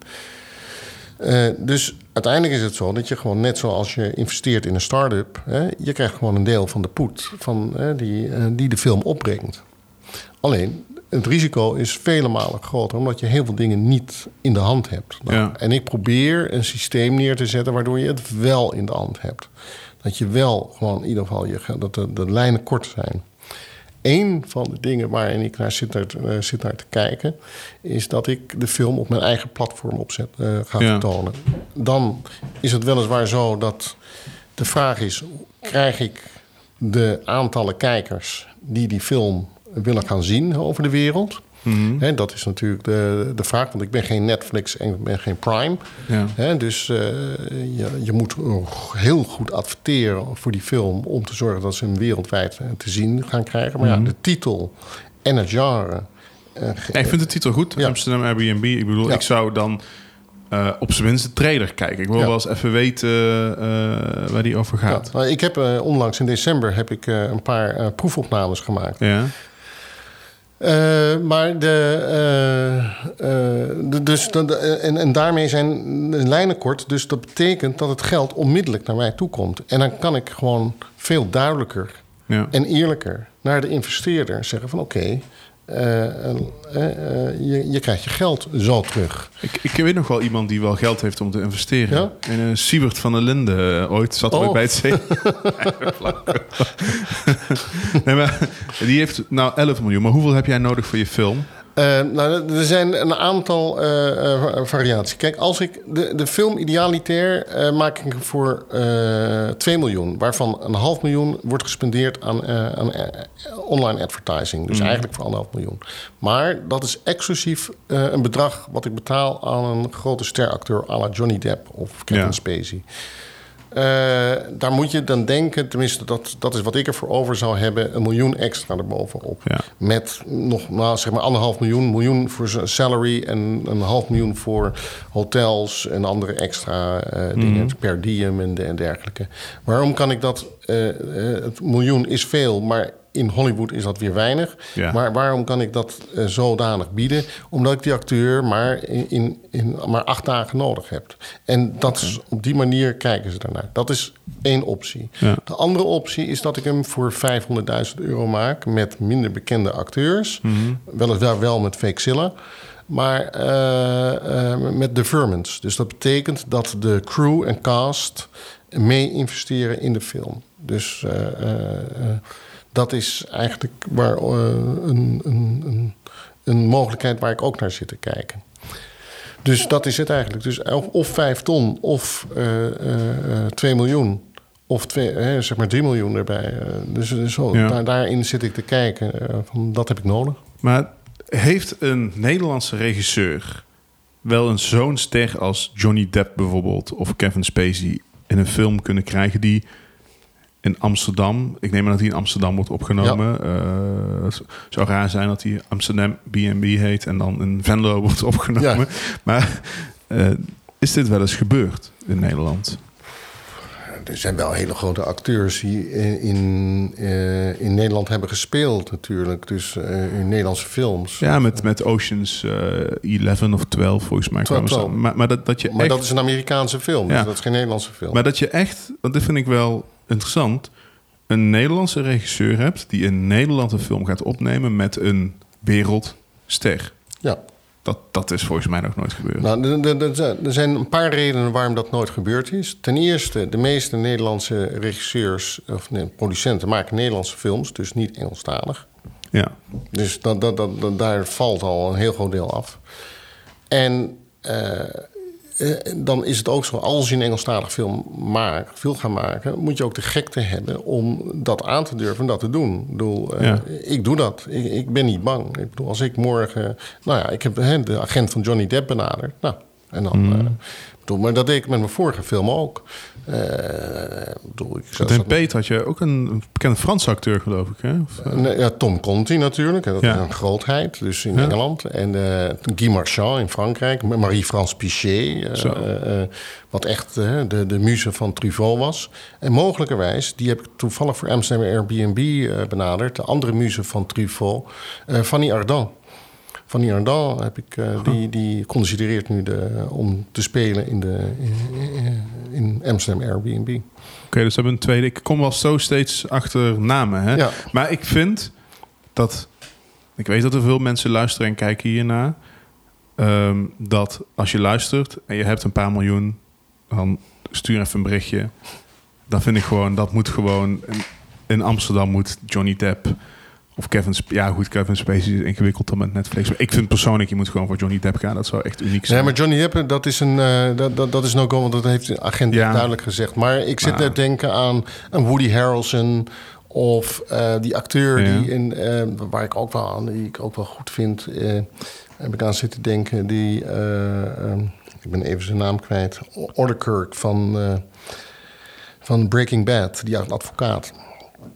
Eh, dus uiteindelijk is het zo dat je gewoon net zoals je investeert in een start-up, hè, je krijgt gewoon een deel van de poet van, hè, die, eh, die de film opbrengt. Alleen, het risico is vele malen groter, omdat je heel veel dingen niet in de hand hebt. Nou, Ja. En ik probeer een systeem neer te zetten waardoor je het wel in de hand hebt. Dat je wel gewoon in ieder geval je, dat de, de lijnen kort zijn. Eén van de dingen waarin ik naar zit, naar, eh, zit naar te kijken, is dat ik de film op mijn eigen platform opzet, eh, ga Ja. vertonen. Dan is het weliswaar zo dat de vraag is: krijg ik de aantallen kijkers die die film willen gaan zien over de wereld? Hè, dat is natuurlijk de, de vraag, want ik ben geen Netflix en ik ben geen Prime. Ja. Dus eh, je, je moet heel goed adverteren voor die film om te zorgen dat ze hem wereldwijd eh, te zien gaan krijgen. Maar ja, de titel en het genre. eh, Ja, ik vind de titel goed, Ja. Amsterdam Airbnb. Ik bedoel, ik zou dan op zijn minst de trailer kijken. Ik wil wel eens even weten waar die over gaat. Nou, ik heb onlangs in december heb ik een paar proefopnames gemaakt. Ja. Eh, maar de, eh, eh, dus, de- de- en, en daarmee zijn de lijnen kort. Dus dat betekent dat het geld onmiddellijk naar mij toe komt. En dan kan ik gewoon veel duidelijker Ja. en eerlijker naar de investeerder zeggen van oké, eh, eh, eh, je, je krijgt je geld zo terug. Ik, ik weet nog wel iemand die wel geld heeft om te investeren. Ja? En Siebert van der Linden eh, ooit zat ooit Oh. bij het nee, maar die heeft nou 11 miljoen. Maar hoeveel heb jij nodig voor je film? Eh, nou, er zijn een aantal eh, eh, variaties. Kijk, als ik de, de film idealitair maak ik voor eh 2 miljoen, waarvan een half miljoen wordt gespendeerd aan, aan online advertising. Dus eigenlijk voor anderhalf miljoen. Maar dat is exclusief een bedrag wat ik betaal aan een grote steracteur à la Johnny Depp of Kevin Ja. Spacey. Eh, daar moet je dan denken, tenminste dat, dat is wat ik ervoor over zou hebben, een miljoen extra erbovenop. Ja. Met nog nou, zeg maar anderhalf miljoen, miljoen voor salary en een half miljoen voor hotels en andere extra eh, dingen per diem en, de- en dergelijke. Waarom kan ik dat? eh, het miljoen is veel, maar in Hollywood is dat weer weinig. Ja. Maar waarom kan ik dat eh, zodanig bieden? Omdat ik die acteur maar, in, in, in maar acht dagen nodig heb. En dat is, op die manier kijken ze daarnaar. Dat is één optie. Ja. De andere optie is dat ik hem voor 500.000 euro maak met minder bekende acteurs. Weliswaar wel met fake Zilla. Maar eh, eh, met deferments. Dus dat betekent dat de crew en cast mee investeren in de film. Dus dat is eigenlijk waar, eh, een, een, een, een mogelijkheid waar ik ook naar zit te kijken. Dus dat is het eigenlijk. Dus of, of 5 ton of eh eh, 2 miljoen. Of twee, hè, zeg maar 3 miljoen erbij. Eh, dus dus zo, Ja. daar, daarin zit ik te kijken. eh, van, dat heb ik nodig. Maar heeft een Nederlandse regisseur wel een zo'n ster als Johnny Depp bijvoorbeeld of Kevin Spacey in een film kunnen krijgen die in Amsterdam, ik neem aan dat hij in Amsterdam wordt opgenomen. Eh, het zou raar zijn dat hij Amsterdam B&B heet en dan in Venlo wordt opgenomen. Maar eh, is dit wel eens gebeurd in Nederland? Er zijn wel hele grote acteurs die in, in, eh, in Nederland hebben gespeeld natuurlijk. Dus in Nederlandse films. Ja, met, met Oceans eh 11 of 12 volgens mij. kwamen ze 12. aan. Maar, maar dat, dat je Maar echt... dat is een Amerikaanse film. Ja. Dus dat is geen Nederlandse film. Maar dat je echt, want dit vind ik wel interessant, een Nederlandse regisseur hebt die in Nederland een film gaat opnemen met een wereldster. ja. Dat, dat is volgens mij nog nooit gebeurd. Nou, er- zijn- een paar redenen waarom dat nooit gebeurd is. Ten eerste, de meeste Nederlandse regisseurs of nee, producenten maken Nederlandse films, dus niet Engelstalig. Ja, Dus dat, dat, dat, dat- daar valt al een heel groot deel af. En eh, dan is het ook zo, als je een Engelstalig film maakt, wil gaan maken, moet je ook de gekte hebben om dat aan te durven en dat te doen. Ik bedoel, eh, Ja. ik doe dat. Ik, ik ben niet bang. Ik bedoel, als ik morgen, nou ja, ik heb de agent van Johnny Depp benaderd. Nou, en dan. Mhm. eh, bedoel, maar dat deed ik met mijn vorige film ook. Ik bedoel, ik in Peet had je ook een, bekende Franse acteur, geloof ik. Hè? Of, eh, Nee, ja, Tom Conti natuurlijk. Dat Ja. is een grootheid, dus in Ja. Engeland. En eh, Guy Marchand in Frankrijk. Marie-France Pichet. wat echt de, de muze van Truffaut was. En mogelijkerwijs, die heb ik toevallig voor Amsterdam Airbnb benaderd. De andere muze van Truffaut, Fanny Ardant. Fanny Ardant heb ik, eh, die, die considereert nu de, om te spelen in, de, in, in Amsterdam Airbnb. Oké, dus we hebben een tweede. Ik kom wel zo steeds achter namen. Hè? Ja. Maar ik vind dat... Ik weet dat er veel mensen luisteren en kijken hiernaar. ehm, dat als je luistert en je hebt een paar miljoen... dan stuur even een berichtje. Dan vind ik gewoon... Dat moet gewoon... In, in Amsterdam moet Johnny Depp... Of Kevin... Ja, goed, Kevin Spacey is ingewikkeld dan met Netflix. Maar ik vind persoonlijk, je moet gewoon voor Johnny Depp gaan. Dat zou echt uniek zijn. Nee, maar Johnny Depp, dat is een eh, dat, dat, dat is no go, want dat heeft de agent Ja. duidelijk gezegd. Maar ik zit net te denken aan een Woody Harrelson of eh, die acteur Ja. die in, eh, waar ik ook wel aan, die ik ook wel goed vind, heb ik aan zitten denken. Die, eh, eh, ik ben even zijn naam kwijt, Orderkirk van, van Breaking Bad, die advocaat.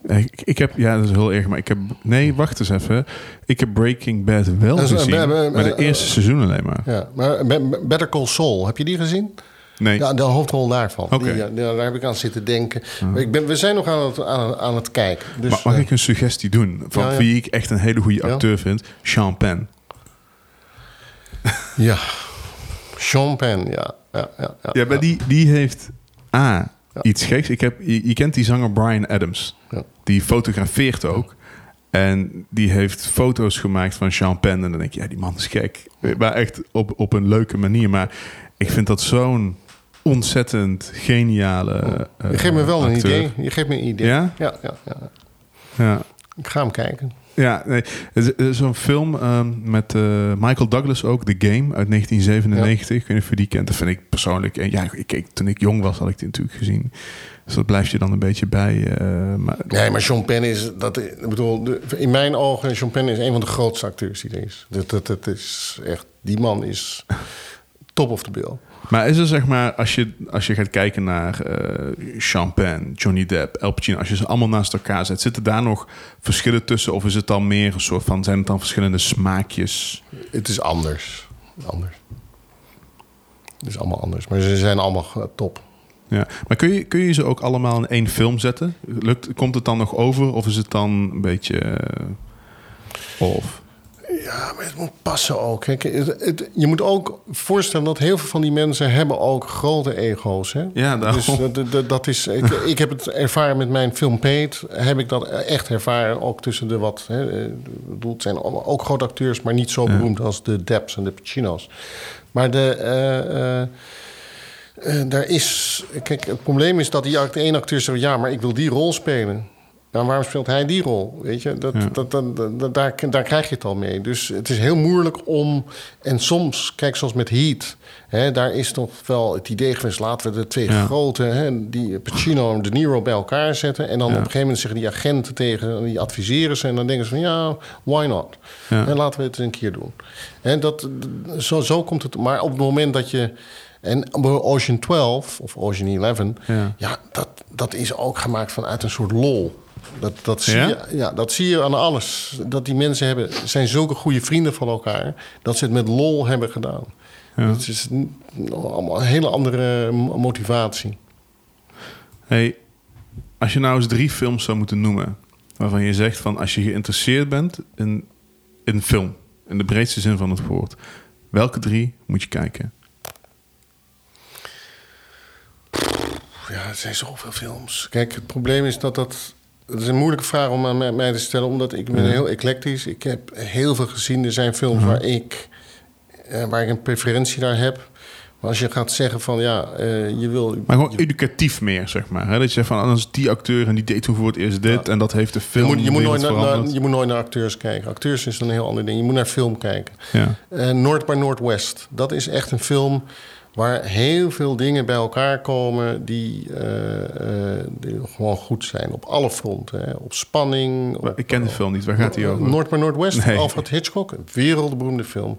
Ik, ik heb, ja, dat is heel erg, maar ik heb, nee, wacht eens even. Ik heb Breaking Bad wel is, gezien, maar de eh, eerste seizoen alleen maar. Ja, maar Be- Better Call Saul, heb je die gezien? Nee, Ja, de hoofdrol daarvan. Oké. Die, daar heb ik aan zitten denken. Ik ben, we zijn nog aan het, aan, aan het kijken. Dus, Ma- mag eh, ik een suggestie doen van Ja, wie ik echt een hele goede acteur vind? Sean Penn. Ja. Sean Penn, ja. Ja, ja, ja, Ja, maar die, die heeft A, iets geks. Ik heb, je, je kent die zanger Brian Adams. Ja. Die fotografeert ook. En die heeft foto's gemaakt van Sean Penn. En dan denk je, ja, die man is gek. Maar echt op, op een leuke manier. Maar ik vind dat zo'n ontzettend geniale Je geeft me wel een idee. Je geeft me een idee. Ja? Ja, ja, ja. Ja. Ik ga hem kijken. Ja, nee. Zo'n film ehm, met eh, Michael Douglas ook, The Game uit 1997. Ik weet niet of je die kent. Dat vind ik persoonlijk... en Ja, ik keek, toen ik jong was, had ik die natuurlijk gezien. Dus dat blijft je dan een beetje bij. eh, maar, Nee, maar Sean Penn is, dat, ik bedoel, in mijn ogen, Sean Penn is een van de grootste acteurs die er is. Dat, dat, dat is echt, die man is top of the bill. Maar is er zeg maar, als je, als je gaat kijken naar eh Penn, Johnny Depp, El Pacino, als je ze allemaal naast elkaar zet, zitten daar nog verschillen tussen? Of is het dan meer een soort van, zijn het dan verschillende smaakjes? Het is anders. Anders. Het is allemaal anders. Maar ze zijn allemaal eh, top. Ja. Maar kun je, kun je ze ook allemaal in één film zetten? Lukt, komt het dan nog over? Of is het dan een beetje eh, of? Ja, maar het moet passen ook. Kijk, het, het- je moet ook voorstellen dat heel veel van die mensen hebben ook grote ego's. Hè? Ja, daarom. Dus dat, dat, dat is, ik, ik heb het ervaren met mijn film Peet. Heb ik dat echt ervaren. Ook tussen de wat. Hè, ik bedoel, het zijn ook grote acteurs, maar niet zo beroemd als de Depps en de Pacino's. Maar de. eh, eh, eh, daar is. Kijk, het probleem is dat die ene acteur zegt: ja, maar ik wil die rol spelen. Nou, waarom speelt hij die rol? Weet je, dat, Ja. dat, dat, dat- daar, daar krijg je het al mee. Dus het is heel moeilijk om. En soms, kijk, zoals met Heat, hè, daar is toch wel het idee geweest: laten we de twee Ja. grote, hè, die Pacino en De Niro, bij elkaar zetten. En dan Ja. op een gegeven moment zeggen die agenten tegen, die adviseren ze. En dan denken ze van ja, why not? En laten we het een keer doen. En dat, zo, zo komt het. Maar op het moment dat je. En Ocean 12 of Ocean 11, Ja. ja, dat, dat is ook gemaakt vanuit een soort lol. Dat, dat, zie Ja? je, ja, dat zie je aan alles. Dat die mensen hebben, zijn zulke goede vrienden van elkaar... dat ze het met lol hebben gedaan. Ja. Het is een, een hele andere mo- motivatie. Hey, als je nou eens drie films zou moeten noemen... waarvan je zegt van als je geïnteresseerd bent in, in film... in de breedste zin van het woord... welke drie moet je kijken? Ja, er zijn zoveel films. Kijk, het probleem is dat dat... Het is een moeilijke vraag om aan mij- te stellen... omdat ik ben heel eclectisch. Ik heb heel veel gezien. Er zijn films waar, ik, eh, waar ik een preferentie naar heb. Maar als je gaat zeggen van ja, eh, je wil... Maar gewoon educatief meer, zeg maar. Hè? Dat je zegt van, anders die acteur en die deed toen voor het eerst dit... en dat heeft de Je film moet, je, moet nooit naar, je moet nooit naar acteurs kijken. Acteurs is een heel ander ding. Je moet naar film kijken. Ja. Eh Noord by Northwest. Dat is echt een film waar heel veel dingen bij elkaar komen die, eh, eh, die gewoon goed zijn. Op alle fronten. Hè. Op spanning. Op, ik ken de film niet. Waar gaat die over? Noord by Northwest, Nee. Alfred Hitchcock. Een wereldberoemde film.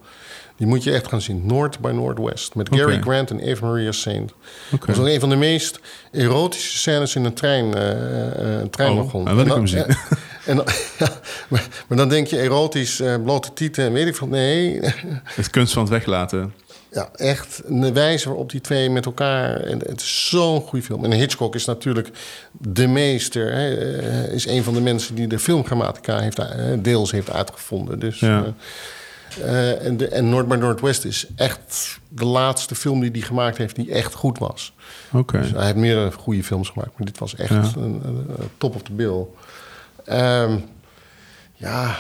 Die moet je echt gaan zien. Noord by Northwest. Met Gary. Grant en Eva Maria Saint. Oké. Dat is ook een van de meest erotische scènes in een trein, eh, eh, treinwagon. Oh, dan wil ik En hem zien. En dan, ja, maar, maar dan denk je erotisch, blote tieten en weet ik veel. Nee, Het kunst van het weglaten. Ja, echt de wijze waarop die twee met elkaar... En het is zo'n goede film. En Hitchcock is natuurlijk de meester. Hè, eh, is een van de mensen die de filmgrammatica heeft, eh, deels heeft uitgevonden. Dus, Ja. eh, en, de, en North by Northwest is echt de laatste film die hij gemaakt heeft... die echt goed was. Oké. Dus hij heeft meerdere goede films gemaakt, maar dit was echt Ja. een, een- een top of the bill. Ehm, ja,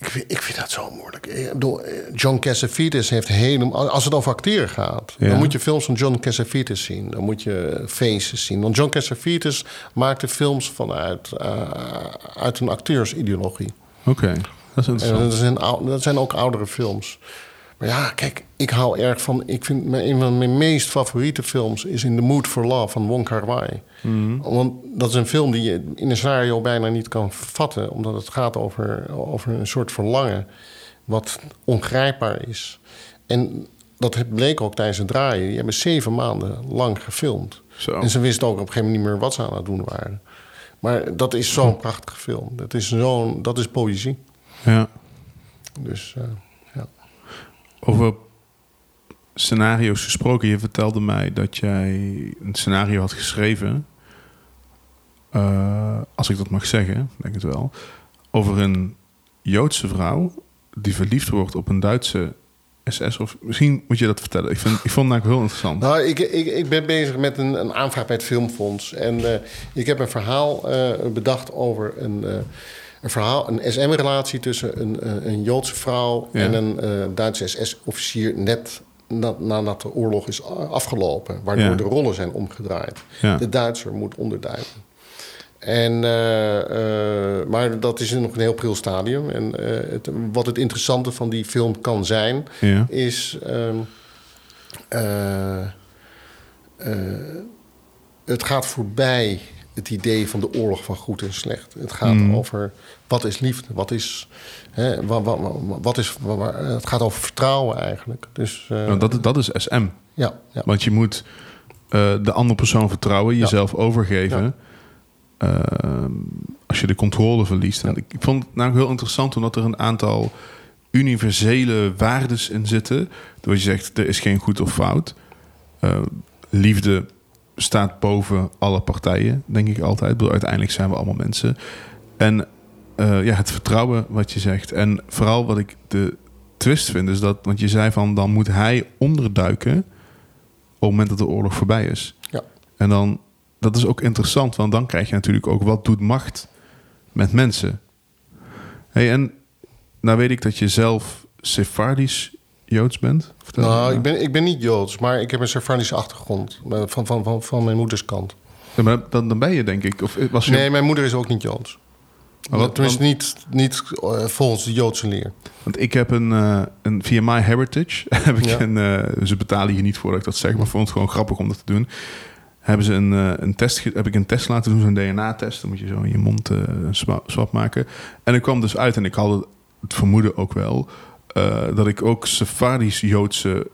ik, vind, ik vind dat zo moeilijk. Ik bedoel, eh, John Cassavetes heeft helemaal... Als het over acteren gaat, Ja. dan moet je films van John Cassavetes zien. Dan moet je Faces zien. Want John Cassavetes maakte films vanuit uh, uit een acteursideologie. Oké. Dat is En interessant. dat, zijn, ou- dat zijn ook oudere films. Maar ja, kijk, ik hou erg van... Ik vind mijn- een van mijn meest favoriete films... is In the Mood for Love van Wong Kar-wai. Want dat is een film die je in een scenario bijna niet kan vatten... omdat het gaat over, over een soort verlangen... wat ongrijpbaar is. En dat bleek ook tijdens het draaien. Die hebben zeven maanden lang gefilmd. Zo. En ze wisten ook op een gegeven moment niet meer wat ze aan het doen waren. Maar dat is zo'n prachtige film. Dat is, zo'n, dat is poëzie. Ja. Dus eh. Over scenario's gesproken. Je vertelde mij dat jij een scenario had geschreven. eh, als ik dat mag zeggen, denk het wel. Over een Joodse vrouw die verliefd wordt op een Duitse SS. Of misschien moet je dat vertellen. Ik, vind, ik vond het eigenlijk heel interessant. Nou, ik, ik, ik ben bezig met een, een aanvraag bij het Filmfonds. En eh, ik heb een verhaal eh, bedacht over een, een, verhaal, een SM-relatie tussen een, eh, een Joodse vrouw Ja. en een eh, Duitse SS-officier net na- nadat de oorlog is afgelopen. Waardoor Ja. de rollen zijn omgedraaid. Ja. De Duitser moet onderduiken. En, eh, maar dat is nog een heel pril stadium. En het, wat het interessante van die film kan zijn, is. ehm, eh, eh, het gaat voorbij het idee van de oorlog van goed en slecht. Het gaat Mm. over wat is liefde, wat is. Hè, wat, wat, wat is het gaat over vertrouwen eigenlijk. Dus eh, Nou, dat, dat is SM. ja, ja. Want je moet eh, de andere persoon vertrouwen, jezelf overgeven. Ehm, als je de controle verliest. En ik, vond het nou heel interessant omdat er een aantal universele waardes in zitten. Door je zegt, er is geen goed of fout. Eh, liefde staat boven alle partijen, denk ik altijd. Ik bedoel, uiteindelijk zijn we allemaal mensen. En eh, ja, het vertrouwen wat je zegt. En vooral wat ik de twist vind, is dat... Want je zei van, dan moet hij onderduiken... op het moment dat de oorlog voorbij is. Ja. En dan, dat is ook interessant, want dan krijg je natuurlijk ook... wat doet macht met mensen? Hey, en nou weet ik dat je zelf Sephardisch Joods bent. Vertel Nou, ik ben, ik ben niet Joods, maar ik heb een Servanische achtergrond. Van, van, van, van mijn moeders kant. Ja, maar dan, dan ben je denk ik... Of was je, Nee, mijn moeder is ook niet Joods. Maar wat- Tenminste, niet, niet eh, volgens de Joodse leer. Want ik heb een, eh, een via My Heritage heb ik Ja. een, eh, ze betalen hier niet voor dat ik dat zeg, maar vond het gewoon grappig om dat te doen. Hebben ze een, een test, heb ik een test laten doen, zo'n DNA-test. Dan moet je zo in je mond een swa- swab maken. En ik kwam dus uit, en ik had het vermoeden ook wel, eh, dat ik ook Sephardisch-Joodse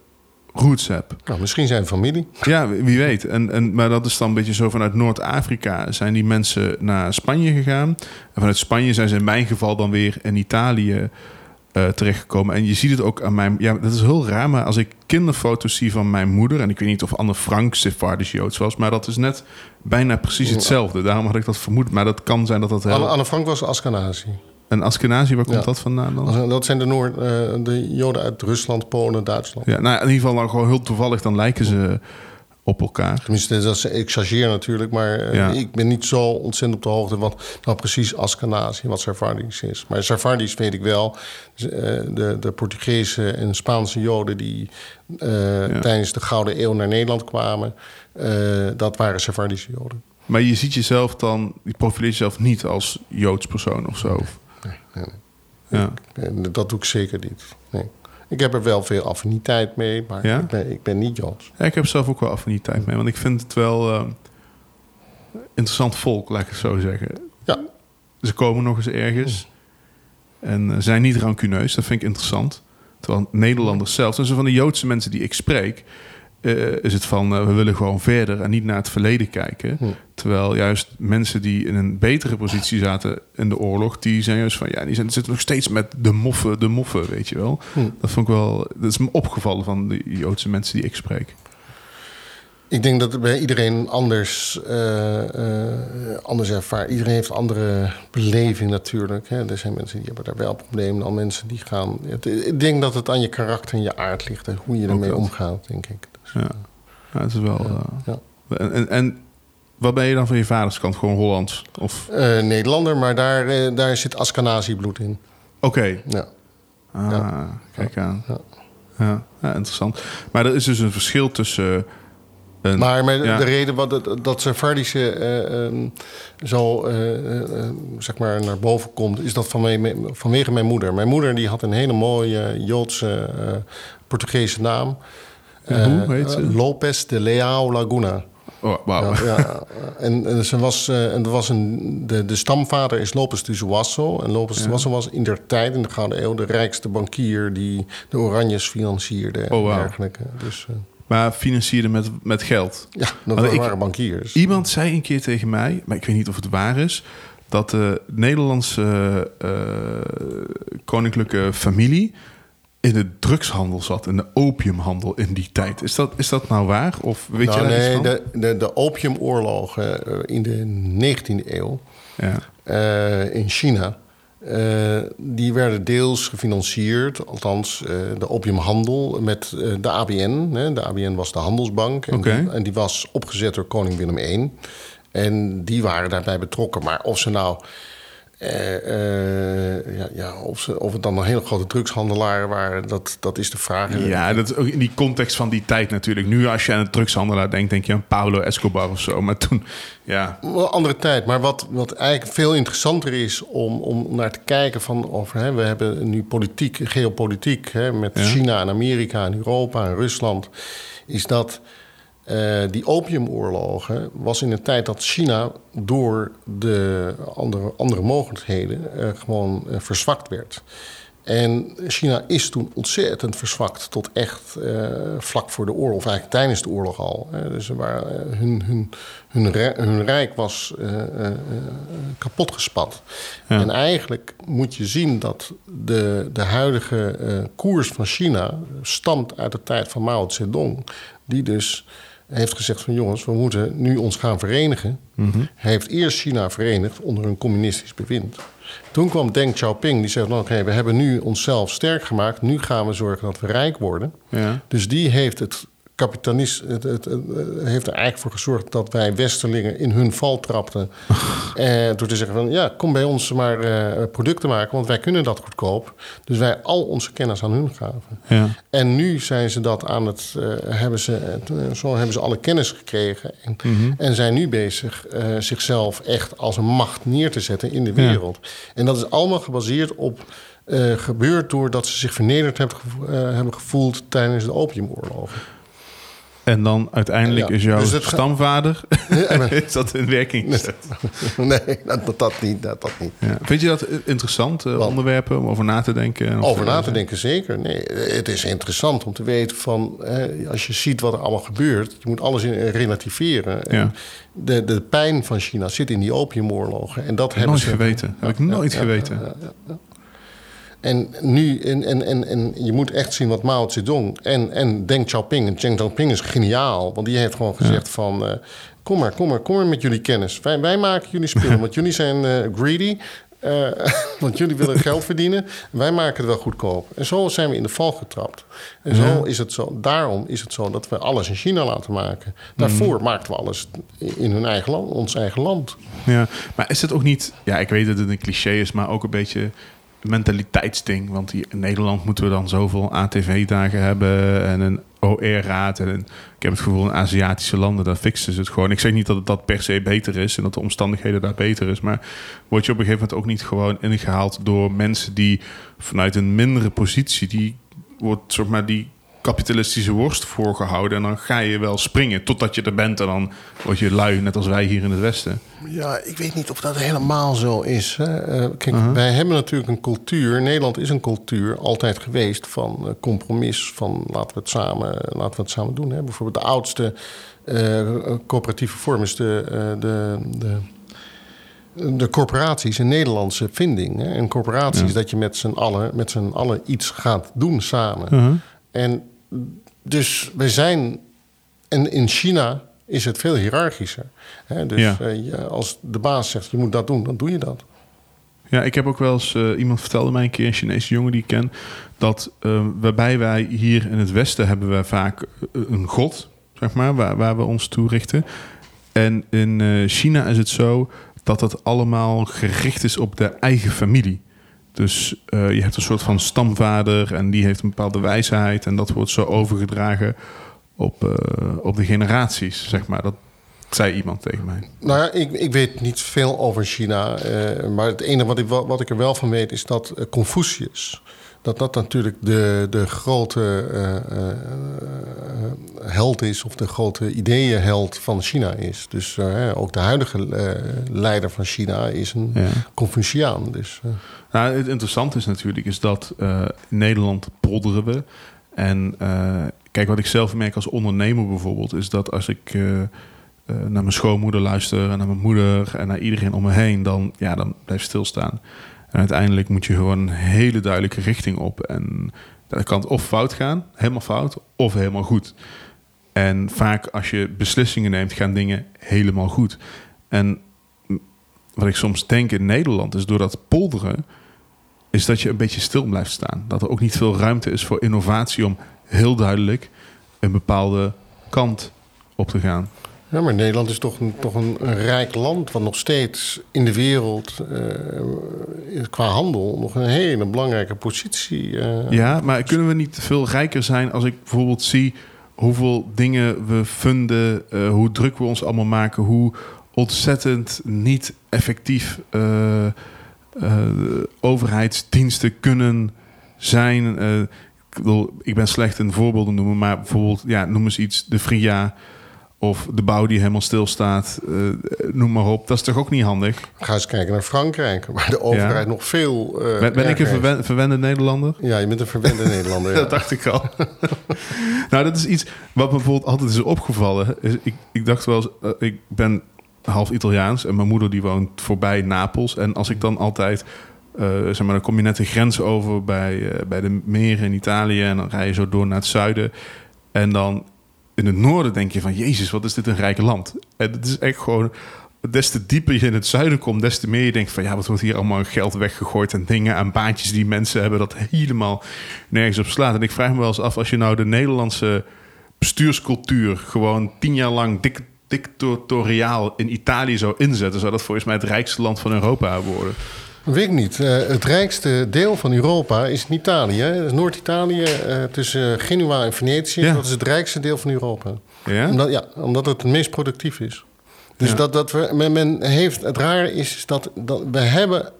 roots heb. Nou, misschien zijn familie. Ja, wie weet. En, en, maar dat is dan een beetje zo vanuit Noord-Afrika zijn die mensen naar Spanje gegaan. En vanuit Spanje zijn ze in mijn geval dan weer in Italië eh, terechtgekomen. En je ziet het ook aan mijn... Ja, dat is heel raar, maar als ik kinderfoto's zie van mijn moeder... en ik weet niet of Anne Frank Sephardisch Joods was... maar dat is net bijna precies hetzelfde. Daarom had ik dat vermoed. Maar dat kan zijn dat dat heel... Anne, Anne Frank was Askenazi. En Askenazi, waar komt Ja. dat vandaan dan? Dat zijn de, Noord, eh, de Joden uit Rusland, Polen, Duitsland. Ja, nou, in ieder geval dan gewoon heel toevallig... dan lijken ze op elkaar. Tenminste, dat is, ik chargeer natuurlijk, maar eh, Ja. ik ben niet zo ontzettend op de hoogte wat nou precies Askenazi, wat Sephardisch is. Maar Sephardisch weet ik wel. Eh, de, de Portugese en Spaanse Joden die tijdens de Gouden Eeuw naar Nederland kwamen, dat waren Sephardische Joden. Maar je ziet jezelf dan, je profileert jezelf niet als Joods persoon of zo. Nee, nee, nee. Ja. Dat doe ik zeker niet. Nee. Ik heb er wel veel affiniteit mee, maar Ja? ik, ben, ik ben niet Joods. ja, ik heb zelf ook wel affiniteit mee, want ik vind het wel eh, interessant volk, laat ik het zo zeggen. Ja, Ze komen nog eens ergens en eh, zijn niet rancuneus, dat vind ik interessant. Terwijl Nederlanders zelf, en zo van de Joodse mensen die ik spreek, eh, is het van eh, we willen gewoon verder en niet naar het verleden kijken. Hm. Terwijl juist mensen die in een betere positie zaten in de oorlog, die zijn juist van ja, die zijn, zitten nog steeds met de moffen, de moffen, weet je wel. Hm. Dat vond ik wel, dat is me opgevallen van de Joodse mensen die ik spreek. Ik denk dat het bij iedereen anders, eh, anders ervaart. Iedereen heeft een andere beleving natuurlijk. Hè. Er zijn mensen die hebben daar wel problemen. Dan mensen die gaan... Het- ik denk dat het aan je karakter en je aard ligt. En hoe je ermee omgaat, denk ik. Dus, Ja, ja het is wel. eh, ja. en, en, en wat ben je dan van je vaderskant? Gewoon Hollands? Of Eh, Nederlander, maar daar, eh, daar zit Askenazi-bloed in. oké. Ja. Ah, Ja. kijk aan. Ja. Ja. ja, interessant. Maar er is dus een verschil tussen. Een, Maar met ja. de reden wat het, dat Sephardische eh, ehm, zo eh, eh, eh, zeg maar naar boven komt, is dat vanwege, vanwege mijn moeder. Mijn moeder die had een hele mooie Joodse eh, Portugese naam. En hoe Eh, heet ze? eh, Lopez de Leao Laguna. Oh, wauw. Ja, ja. En, en, ze was, eh, en er was een, de, de stamvader is Lopez de Zuasso. En Lopez de Zuasso was in der tijd, in de Gouden Eeuw, de rijkste bankier die de Oranjes financierde en Oh, wauw. dergelijke. Dus eh, Maar financierde met, met geld. ja, dat ik- waren bankiers. Iemand zei een keer tegen mij, maar ik weet niet of het waar is, dat de Nederlandse eh, koninklijke familie in de drugshandel zat, in de opiumhandel in die tijd. Is dat, is dat nou waar? Of weet Nou, je nee, van? de, de, de opiumoorlogen eh, in de 19e eeuw Ja. eh, in China... eh, die werden deels gefinancierd, althans de opiumhandel, met de ABN. Hè. De ABN was de handelsbank. En, die, en die was opgezet door koning Willem I. En die waren daarbij betrokken. Maar of ze nou... eh, eh, ja, ja, of, ze, of het dan een hele grote drugshandelaren waren, dat, dat is de vraag. Ja, dat is ook in die context van die tijd natuurlijk. Nu als je aan een drugshandelaar denkt, denk je aan Pablo Escobar of zo. Maar toen, ja... Een andere tijd. Maar wat, wat eigenlijk veel interessanter is om, om naar te kijken van... Over, hè, we hebben nu politiek, geopolitiek hè, met Ja. China en Amerika en Europa en Rusland... is dat eh, die opiumoorlogen was in een tijd dat China door de andere, andere mogelijkheden eh, gewoon eh, verzwakt werd. En China is toen ontzettend verzwakt tot echt vlak voor de oorlog, of eigenlijk tijdens de oorlog al. hè. dus eh, hun, hun, hun, rij- hun rijk was kapot gespat. Ja. En eigenlijk moet je zien dat de, de huidige koers van China stamt uit de tijd van Mao Zedong, die dus heeft gezegd van jongens, we moeten nu ons gaan verenigen. Hij heeft eerst China verenigd onder een communistisch bewind. Toen kwam Deng Xiaoping, die zegt: nou, Oké, we hebben nu onszelf sterk gemaakt. Nu gaan we zorgen dat we rijk worden. Ja. Dus die heeft het kapitalist het, het, het, eh, heeft er eigenlijk voor gezorgd dat wij Westerlingen in hun val trapten. eh, door te zeggen van ja, kom bij ons maar eh, producten maken, want wij kunnen dat goedkoop. Dus wij al onze kennis aan hun gaven. Ja. En nu zijn ze dat aan het eh, hebben ze, zo hebben ze alle kennis gekregen en, en zijn nu bezig zichzelf echt als een macht neer te zetten in de wereld. En dat is allemaal gebaseerd op eh, gebeurd doordat ze zich vernederd hebben, gevo- hebben gevoeld tijdens de opiumoorlogen. En dan uiteindelijk Ja. is jouw Dus het stamvader... is dat in werking gezet? nee, dat, dat, niet. Dat, dat niet. Ja. Vind je dat interessant, eh, onderwerpen, om over na te denken? en Over na te denken, zeker. Nee, het is interessant om te weten van... eh, als je ziet wat er allemaal gebeurt... je moet alles in, relativeren. En Ja. De, de pijn van China zit in die opiumoorlogen. En dat Heb ik hebben nooit ze... geweten. Heb ik nooit ja, geweten. En nu, en, en, en, en je moet echt zien wat Mao Zedong en, en Deng Xiaoping... en Deng Xiaoping is geniaal, want die heeft gewoon gezegd van... eh, kom maar, kom maar, kom maar met jullie kennis. Wij, wij maken jullie spullen, want jullie zijn eh, greedy... eh, want jullie willen geld verdienen. Wij maken het wel goedkoop. En zo zijn we in de val getrapt. En zo is het zo. Daarom is het zo dat we alles in China laten maken. Daarvoor maakten we alles in hun eigen land, ons eigen land. Ja, maar is het ook niet... Ja, ik weet dat het een cliché is, maar ook een beetje mentaliteitsding. Want hier in Nederland moeten we dan zoveel ATV-dagen hebben en een OR-raad. En ik heb het gevoel in Aziatische landen, daar fixen ze het gewoon. Ik zeg niet dat het dat per se beter is en dat de omstandigheden daar beter is. Maar word je op een gegeven moment ook niet gewoon ingehaald door mensen die vanuit een mindere positie, die wordt zeg maar die kapitalistische worst voorgehouden. En dan ga je wel springen totdat je er bent. En dan word je lui, net als wij hier in het Westen. Ja, ik weet niet of dat helemaal zo is. Hè. Eh, kijk, wij hebben natuurlijk een cultuur. Nederland is een cultuur altijd geweest van eh, compromis. Van laten we het samen, laten we het samen doen. Hè. Bijvoorbeeld de oudste eh, coöperatieve vorm is de, de, de, de corporaties, een Nederlandse vinding. Hè. Een corporatie is dat je met z'n allen, met z'n allen iets gaat doen samen. En dus we zijn. En in China is het veel hiërarchischer. Hè? Dus Ja. eh, je- als de baas zegt je moet dat doen, dan doe je dat. Ja, ik heb ook wel eens... eh, iemand vertelde mij een keer, een Chinese jongen die ik ken... dat eh, waarbij wij hier in het Westen hebben we vaak een god, zeg maar... waar, waar we ons toe richten. En in China is het zo dat het allemaal gericht is op de eigen familie. Dus eh, je hebt een soort van stamvader en die heeft een bepaalde wijsheid... en dat wordt zo overgedragen op, eh, op de generaties, zeg maar. Dat zei iemand tegen mij. Nou ja, ik, ik weet niet veel over China. eh, maar het enige wat ik, wat ik er wel van weet is dat Confucius. Dat dat natuurlijk de, de grote eh, eh, eh, held is, of de grote ideeënheld van China is. Dus ook de huidige leider van China is een Ja. Confuciaan. Dus, Nou, het interessante is natuurlijk is dat in Nederland polderen we. En kijk, wat ik zelf merk als ondernemer bijvoorbeeld, is dat als ik naar mijn schoonmoeder luister en naar mijn moeder en naar iedereen om me heen, dan, ja, dan blijf stilstaan. Uiteindelijk moet je gewoon een hele duidelijke richting op. En dat kan of fout gaan, helemaal fout, of helemaal goed. En vaak als je beslissingen neemt, gaan dingen helemaal goed. En wat ik soms denk in Nederland is door dat polderen, is dat je een beetje stil blijft staan. Dat er ook niet veel ruimte is voor innovatie om heel duidelijk een bepaalde kant op te gaan. Ja, maar Nederland is toch een, toch een, rijk land... wat nog steeds in de wereld eh, qua handel... nog een hele belangrijke positie... eh, Ja, maar kunnen we niet veel rijker zijn als ik bijvoorbeeld zie hoeveel dingen we funden, eh, hoe druk we ons allemaal maken, hoe ontzettend niet effectief overheidsdiensten kunnen zijn. Ik, ik ben slecht in voorbeelden noemen, maar bijvoorbeeld, ja, noem eens iets, de Fria of de bouw die helemaal stilstaat, eh noem maar op. Dat is toch ook niet handig? Ga eens kijken naar Frankrijk... waar de overheid nog veel... eh, Ben, ben ik een verwen- verwende Nederlander? Ja, je bent een verwende Nederlander. ja. Dat dacht ik al. nou, dat is iets wat me bijvoorbeeld altijd is opgevallen. Is, ik, ik dacht wel eens, eh, ik ben half Italiaans en mijn moeder die woont voorbij Napels. En als ik dan altijd, zeg maar, dan kom je net de grens over bij, bij de meren in Italië en dan rij je zo door naar het zuiden. En dan in het noorden denk je van, jezus, wat is dit een rijk land. En het is echt gewoon, des te dieper je in het zuiden komt, des te meer je denkt van, ja, wat wordt hier allemaal geld weggegooid en dingen aan baantjes die mensen hebben dat helemaal nergens op slaat. En ik vraag me wel eens af, als je nou de Nederlandse bestuurscultuur gewoon tien jaar lang dik, dictatoriaal in Italië zou inzetten, zou dat volgens mij het rijkste land van Europa worden. Weet ik niet. Eh, het rijkste deel van Europa is in Italië. Noord-Italië eh, tussen Genua en Venetië. Ja. Dat is het rijkste deel van Europa. Ja? Omdat, ja, omdat het het meest productief is. Dus Ja. dat, dat we, men, men heeft, het raar is, is dat, dat we hebben...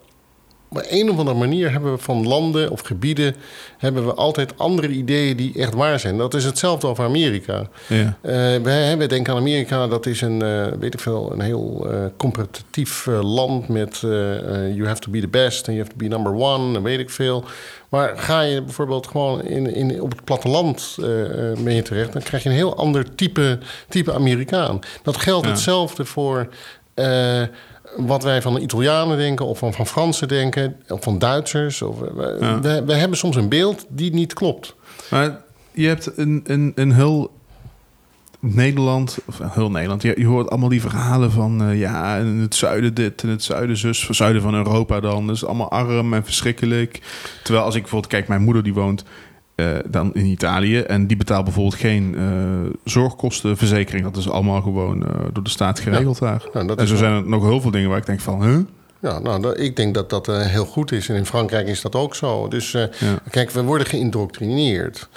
Op een of andere manier hebben we van landen of gebieden... hebben we altijd andere ideeën die echt waar zijn. Dat is hetzelfde over Amerika. Ja. Eh, we hebben denken aan Amerika, dat is een, eh, weet ik veel, een heel eh, competitief land met you have to be the best and you have to be number one en weet ik veel. Maar ga je bijvoorbeeld gewoon in, in, op het platteland je terecht, dan krijg je een heel ander type, type Amerikaan. Dat geldt Ja. hetzelfde voor wat wij van de Italianen denken, of van, van Fransen denken, of van Duitsers. Of, we, Ja. we, we hebben soms een beeld die niet klopt. Maar je hebt een, een, een heel Nederland, of heel Nederland, je, je hoort allemaal die verhalen van eh, ja, in het zuiden dit en het zuiden zus, het zuiden van Europa dan. Dat is allemaal arm en verschrikkelijk. Terwijl als ik bijvoorbeeld kijk, mijn moeder die woont eh, dan in Italië en die betaalt bijvoorbeeld geen eh, zorgkostenverzekering. Dat is allemaal gewoon eh, door de staat geregeld daar. Nou, en zo wel- zijn er nog heel veel dingen waar ik denk van, huh? Ja, nou, dat- ik denk dat dat heel goed is. En in Frankrijk is dat ook zo. Dus Ja. kijk, we worden geïndoctrineerd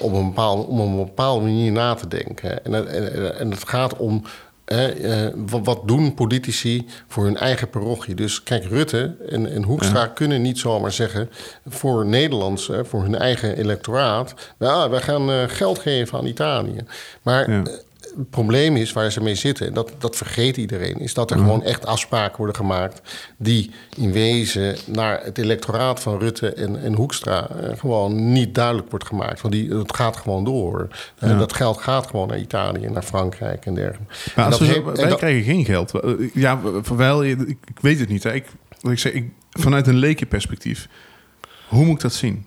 op een bepaalde, om op een bepaalde manier na te denken. En, en, en het gaat om eh, eh, wat, wat doen politici voor hun eigen parochie. Dus kijk, Rutte en, en Hoekstra kunnen niet zomaar zeggen voor Nederlands, eh, voor hun eigen electoraat, ja, wij gaan eh, geld geven aan Italië. Maar Ja. Eh, het probleem is waar ze mee zitten, en dat, dat vergeet iedereen, is dat er gewoon echt afspraken worden gemaakt die in wezen naar het electoraat van Rutte en, en Hoekstra eh, gewoon niet duidelijk wordt gemaakt. Want die, het gaat gewoon door. Eh, Ja. Dat geld gaat gewoon naar Italië, naar Frankrijk en dergelijke. Maar En dat heeft- en wij dat- krijgen geen geld. Ja, wel, ik, ik weet het niet. Hè. Ik, ik zeg, ik, vanuit een lekenperspectief, hoe moet ik dat zien?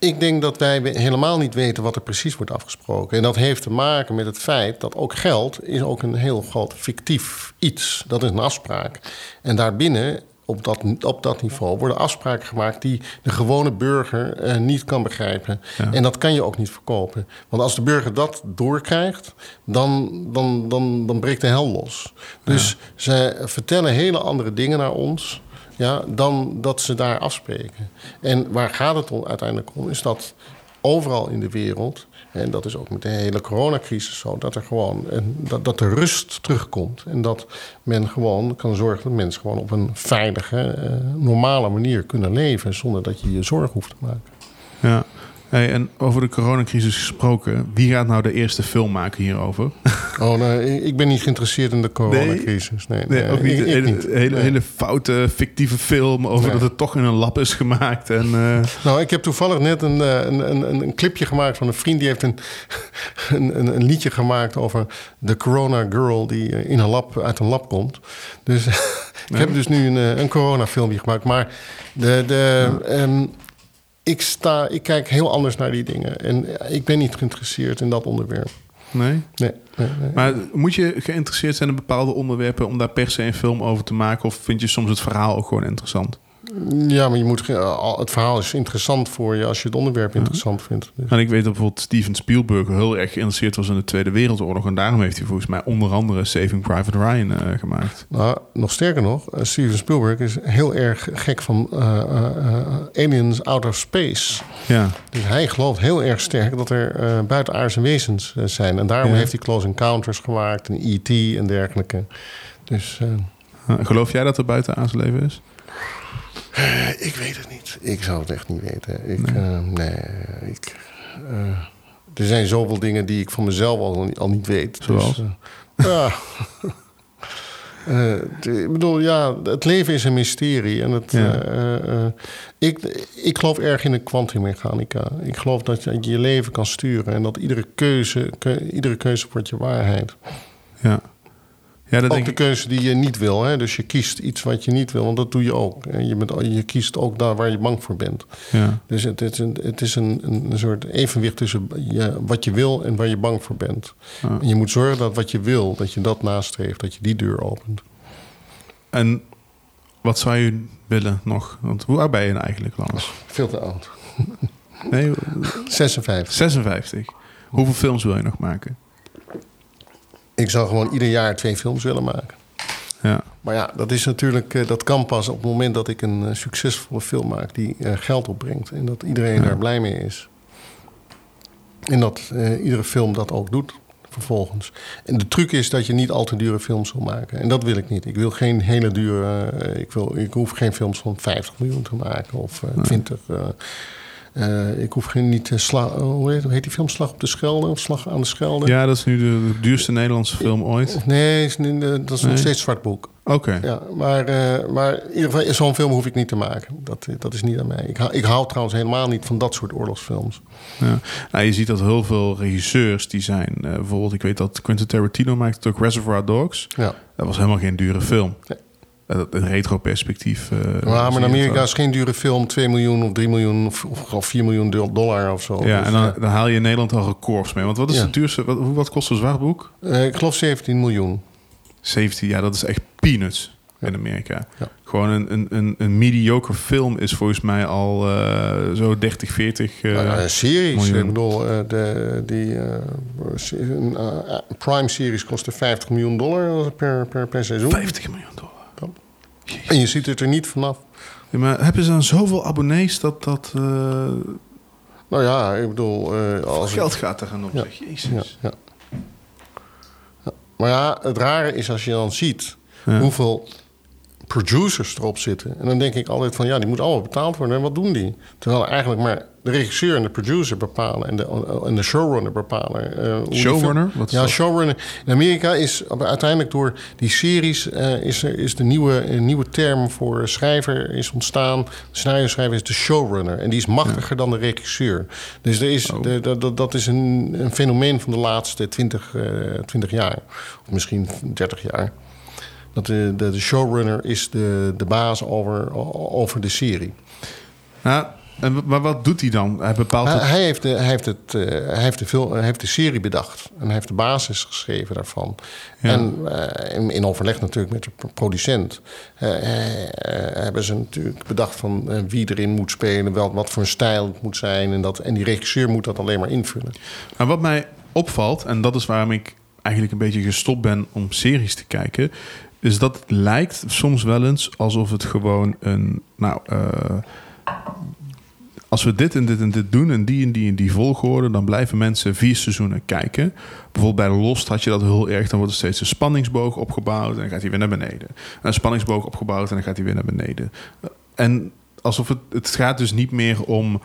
Ik denk dat wij helemaal niet weten wat er precies wordt afgesproken. En dat heeft te maken met het feit dat ook geld is ook een heel groot fictief iets. Dat is een afspraak. En daarbinnen, op dat, op dat niveau, worden afspraken gemaakt die de gewone burger eh, niet kan begrijpen. Ja. En dat kan je ook niet verkopen. Want als de burger dat doorkrijgt, dan, dan, dan, dan breekt de hel los. Dus ze vertellen hele andere dingen naar ons ja, dan dat ze daar afspreken. En waar gaat het om, uiteindelijk om? Is dat overal in de wereld, en dat is ook met de hele coronacrisis zo, dat er gewoon dat, dat de rust terugkomt. En dat men gewoon kan zorgen dat mensen gewoon op een veilige, eh, normale manier kunnen leven zonder dat je je zorgen hoeft te maken. Ja. Hey, en over de coronacrisis gesproken, wie gaat nou de eerste film maken hierover? Oh, nee, ik- ben niet geïnteresseerd in de coronacrisis. Nee, Nee, ook niet. ik- Een ik hele, niet. hele, Nee. hele foute, fictieve film over dat het toch in een lab is gemaakt. En, eh, Nou, ik heb toevallig net een, eh, een, een, een, een clipje gemaakt van een vriend. Die heeft een, een, een, liedje gemaakt over de corona girl die eh, in een lab, uit een lab komt. Dus ik heb dus nu een, een corona filmpje gemaakt. Maar de, de, ehm, ik, sta, ik kijk heel anders naar die dingen. En ik ben niet geïnteresseerd in dat onderwerp. nee. Nee, nee, nee. Maar moet je geïnteresseerd zijn in bepaalde onderwerpen om daar per se een film over te maken? Of vind je soms het verhaal ook gewoon interessant? Ja, maar je moet, al- het verhaal is interessant voor je als je het onderwerp interessant vindt. Dus- En ik weet dat bijvoorbeeld Steven Spielberg heel erg geïnteresseerd was in de Tweede Wereldoorlog. En daarom heeft hij volgens mij onder andere Saving Private Ryan eh, gemaakt. Nou, nog sterker nog, eh, Steven Spielberg is heel erg gek van eh, eh, eh, aliens out of space. Ja, Dus hij gelooft heel erg sterk dat er eh buitenaardse wezens eh, zijn. En daarom Ja. heeft hij Close Encounters gemaakt en E.T. en dergelijke. Dus eh, Eh, geloof jij dat er buiten aan zijn leven is? Ik weet het niet. Ik zou het echt niet weten. Ik, nee. nee ik, eh, er zijn zoveel dingen die ik van mezelf al, al niet weet. Zoals? Dus, eh, ja. Eh, ik bedoel, ja, het leven is een mysterie. En het, Ja. eh, eh, eh, ik, ik geloof erg in de kwantummechanica. Ik geloof dat je je leven kan sturen. En dat iedere keuze, keu- iedere keuze wordt je waarheid. Ja, ja dat Ook denk de keuze die je niet wil. Hè? Dus je kiest iets wat je niet wil, want dat doe je ook. En je, bent, je kiest ook daar waar je bang voor bent. Ja. Dus het is een, het is een, een soort evenwicht tussen je, wat je wil en waar je bang voor bent. Ja. En je moet zorgen dat wat je wil, dat je dat nastreeft, dat je die deur opent. En wat zou je willen nog? Want hoe oud ben je nou eigenlijk, Lars? Veel te oud. Nee, 56. 56. Hoeveel films wil je nog maken? Ik zou gewoon ieder jaar twee films willen maken. Ja, Maar ja, dat is natuurlijk, eh, dat kan pas op het moment dat ik een eh, succesvolle film maak die eh, geld opbrengt. En dat iedereen Ja. daar blij mee is. En dat iedere film dat ook doet vervolgens. En de truc is dat je niet al te dure films wil maken. En dat wil ik niet. Ik wil geen hele dure. ik, wil, ik hoef geen films van 50 miljoen te maken of eh 20. Eh, ik hoef geen niet. eh, sla, eh, hoe, heet, hoe heet die film? Slag op de Schelde of Slag aan de Schelde? ja dat is nu de duurste Nederlandse film ooit. Nee, is dat is Nee. nog steeds zwart boek. Oké. Ja, maar, maar in ieder geval, zo'n film hoef ik niet te maken. Dat, dat is niet aan mij. Ik, hou- ik hou trouwens helemaal niet van dat soort oorlogsfilms. Ja. Nou, je ziet dat heel veel regisseurs die zijn... bijvoorbeeld, ik weet dat Quentin Tarantino maakte ook Reservoir Dogs. Ja. Dat was helemaal geen dure film. Nee. Eh, Een retro perspectief. eh, maar, zie maar in het Amerika is geen dure film 2 miljoen of 3 miljoen of, of, of 4 miljoen do- dollar of zo. Ja, Dus, en dan, ja. dan haal je in Nederland al records mee. Want wat is Ja. de duurste... Wat, wat kost een zwaarboek? Eh, ik geloof 17 miljoen. 70, ja, dat is echt peanuts in Amerika. Ja. Gewoon een, een, een, een mediocre film is volgens mij al eh, zo 30, 40... eh, Nou ja, series. miljoen. Ik bedoel, eh, de, die eh, een, eh, Prime-series kosten 50 miljoen dollar per, per, per seizoen. 50 miljoen dollar. En je ziet het er niet vanaf. Ja, maar hebben ze dan zoveel abonnees dat dat... eh Nou ja, ik bedoel... eh, als geld gaat er gaan op, Ja. zeg. Jezus. Ja, Maar ja, het rare is als je dan ziet hoeveel producers erop zitten. En dan denk ik altijd van ja, die moeten allemaal betaald worden. En wat doen die? Terwijl eigenlijk maar de regisseur en de producer bepalen en de, en de showrunner bepalen. eh, Showrunner? Wat ja, showrunner. In Amerika is uiteindelijk door die series eh, is, is de nieuwe, nieuwe term voor schrijver is ontstaan. De scenario schrijver is de showrunner. En die is machtiger dan de regisseur. Dus er is, Oh. de, de- dat- dat is een, een fenomeen van de laatste 20, eh 20 jaar. Of misschien 30 jaar. Dat de, de, de showrunner is de, de baas over, over de serie. Nou, en, maar wat doet hij dan? Hij bepaalt Hij, het... hij, heeft de, hij, heeft het, eh, hij, heeft de film, hij heeft de serie bedacht. En hij heeft de basis geschreven daarvan. Ja. En eh, in, in overleg natuurlijk met de pro- producent... eh, hebben ze natuurlijk bedacht van wie erin moet spelen... Wel, wat voor een stijl het moet zijn. En, dat, en die regisseur moet dat alleen maar invullen. Maar wat mij opvalt, en dat is waarom ik eigenlijk een beetje gestopt ben om series te kijken, is dat het lijkt soms wel eens alsof het gewoon een. Nou, als we dit en dit en dit doen en die en die en die volgorde, dan blijven mensen vier seizoenen kijken. Bijvoorbeeld bij Lost had je dat heel erg. Dan wordt er steeds een spanningsboog opgebouwd en dan gaat hij weer naar beneden. En een spanningsboog opgebouwd en dan gaat hij weer naar beneden. En alsof het, het gaat dus niet meer om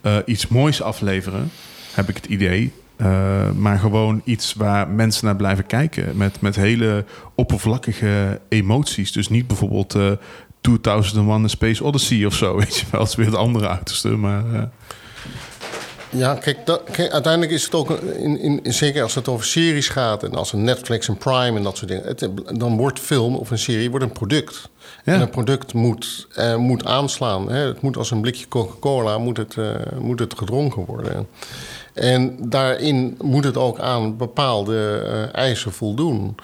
eh, iets moois afleveren, heb ik het idee. Eh, maar gewoon iets waar mensen naar blijven kijken. Met, met hele oppervlakkige emoties. Dus niet bijvoorbeeld eh 2001 A Space Odyssey of zo. Weet je wel, het is weer het andere uiterste. Maar eh, Ja, kijk, dat, kijk, uiteindelijk is het ook, in, in, zeker als het over series gaat... en als een Netflix en Prime en dat soort dingen... Het, dan wordt film of een serie wordt een product. Ja. En een product moet, eh, moet aanslaan. Hè? Het moet als een blikje Coca-Cola moet het, eh, moet het gedronken worden. En daarin moet het ook aan bepaalde eisen voldoen.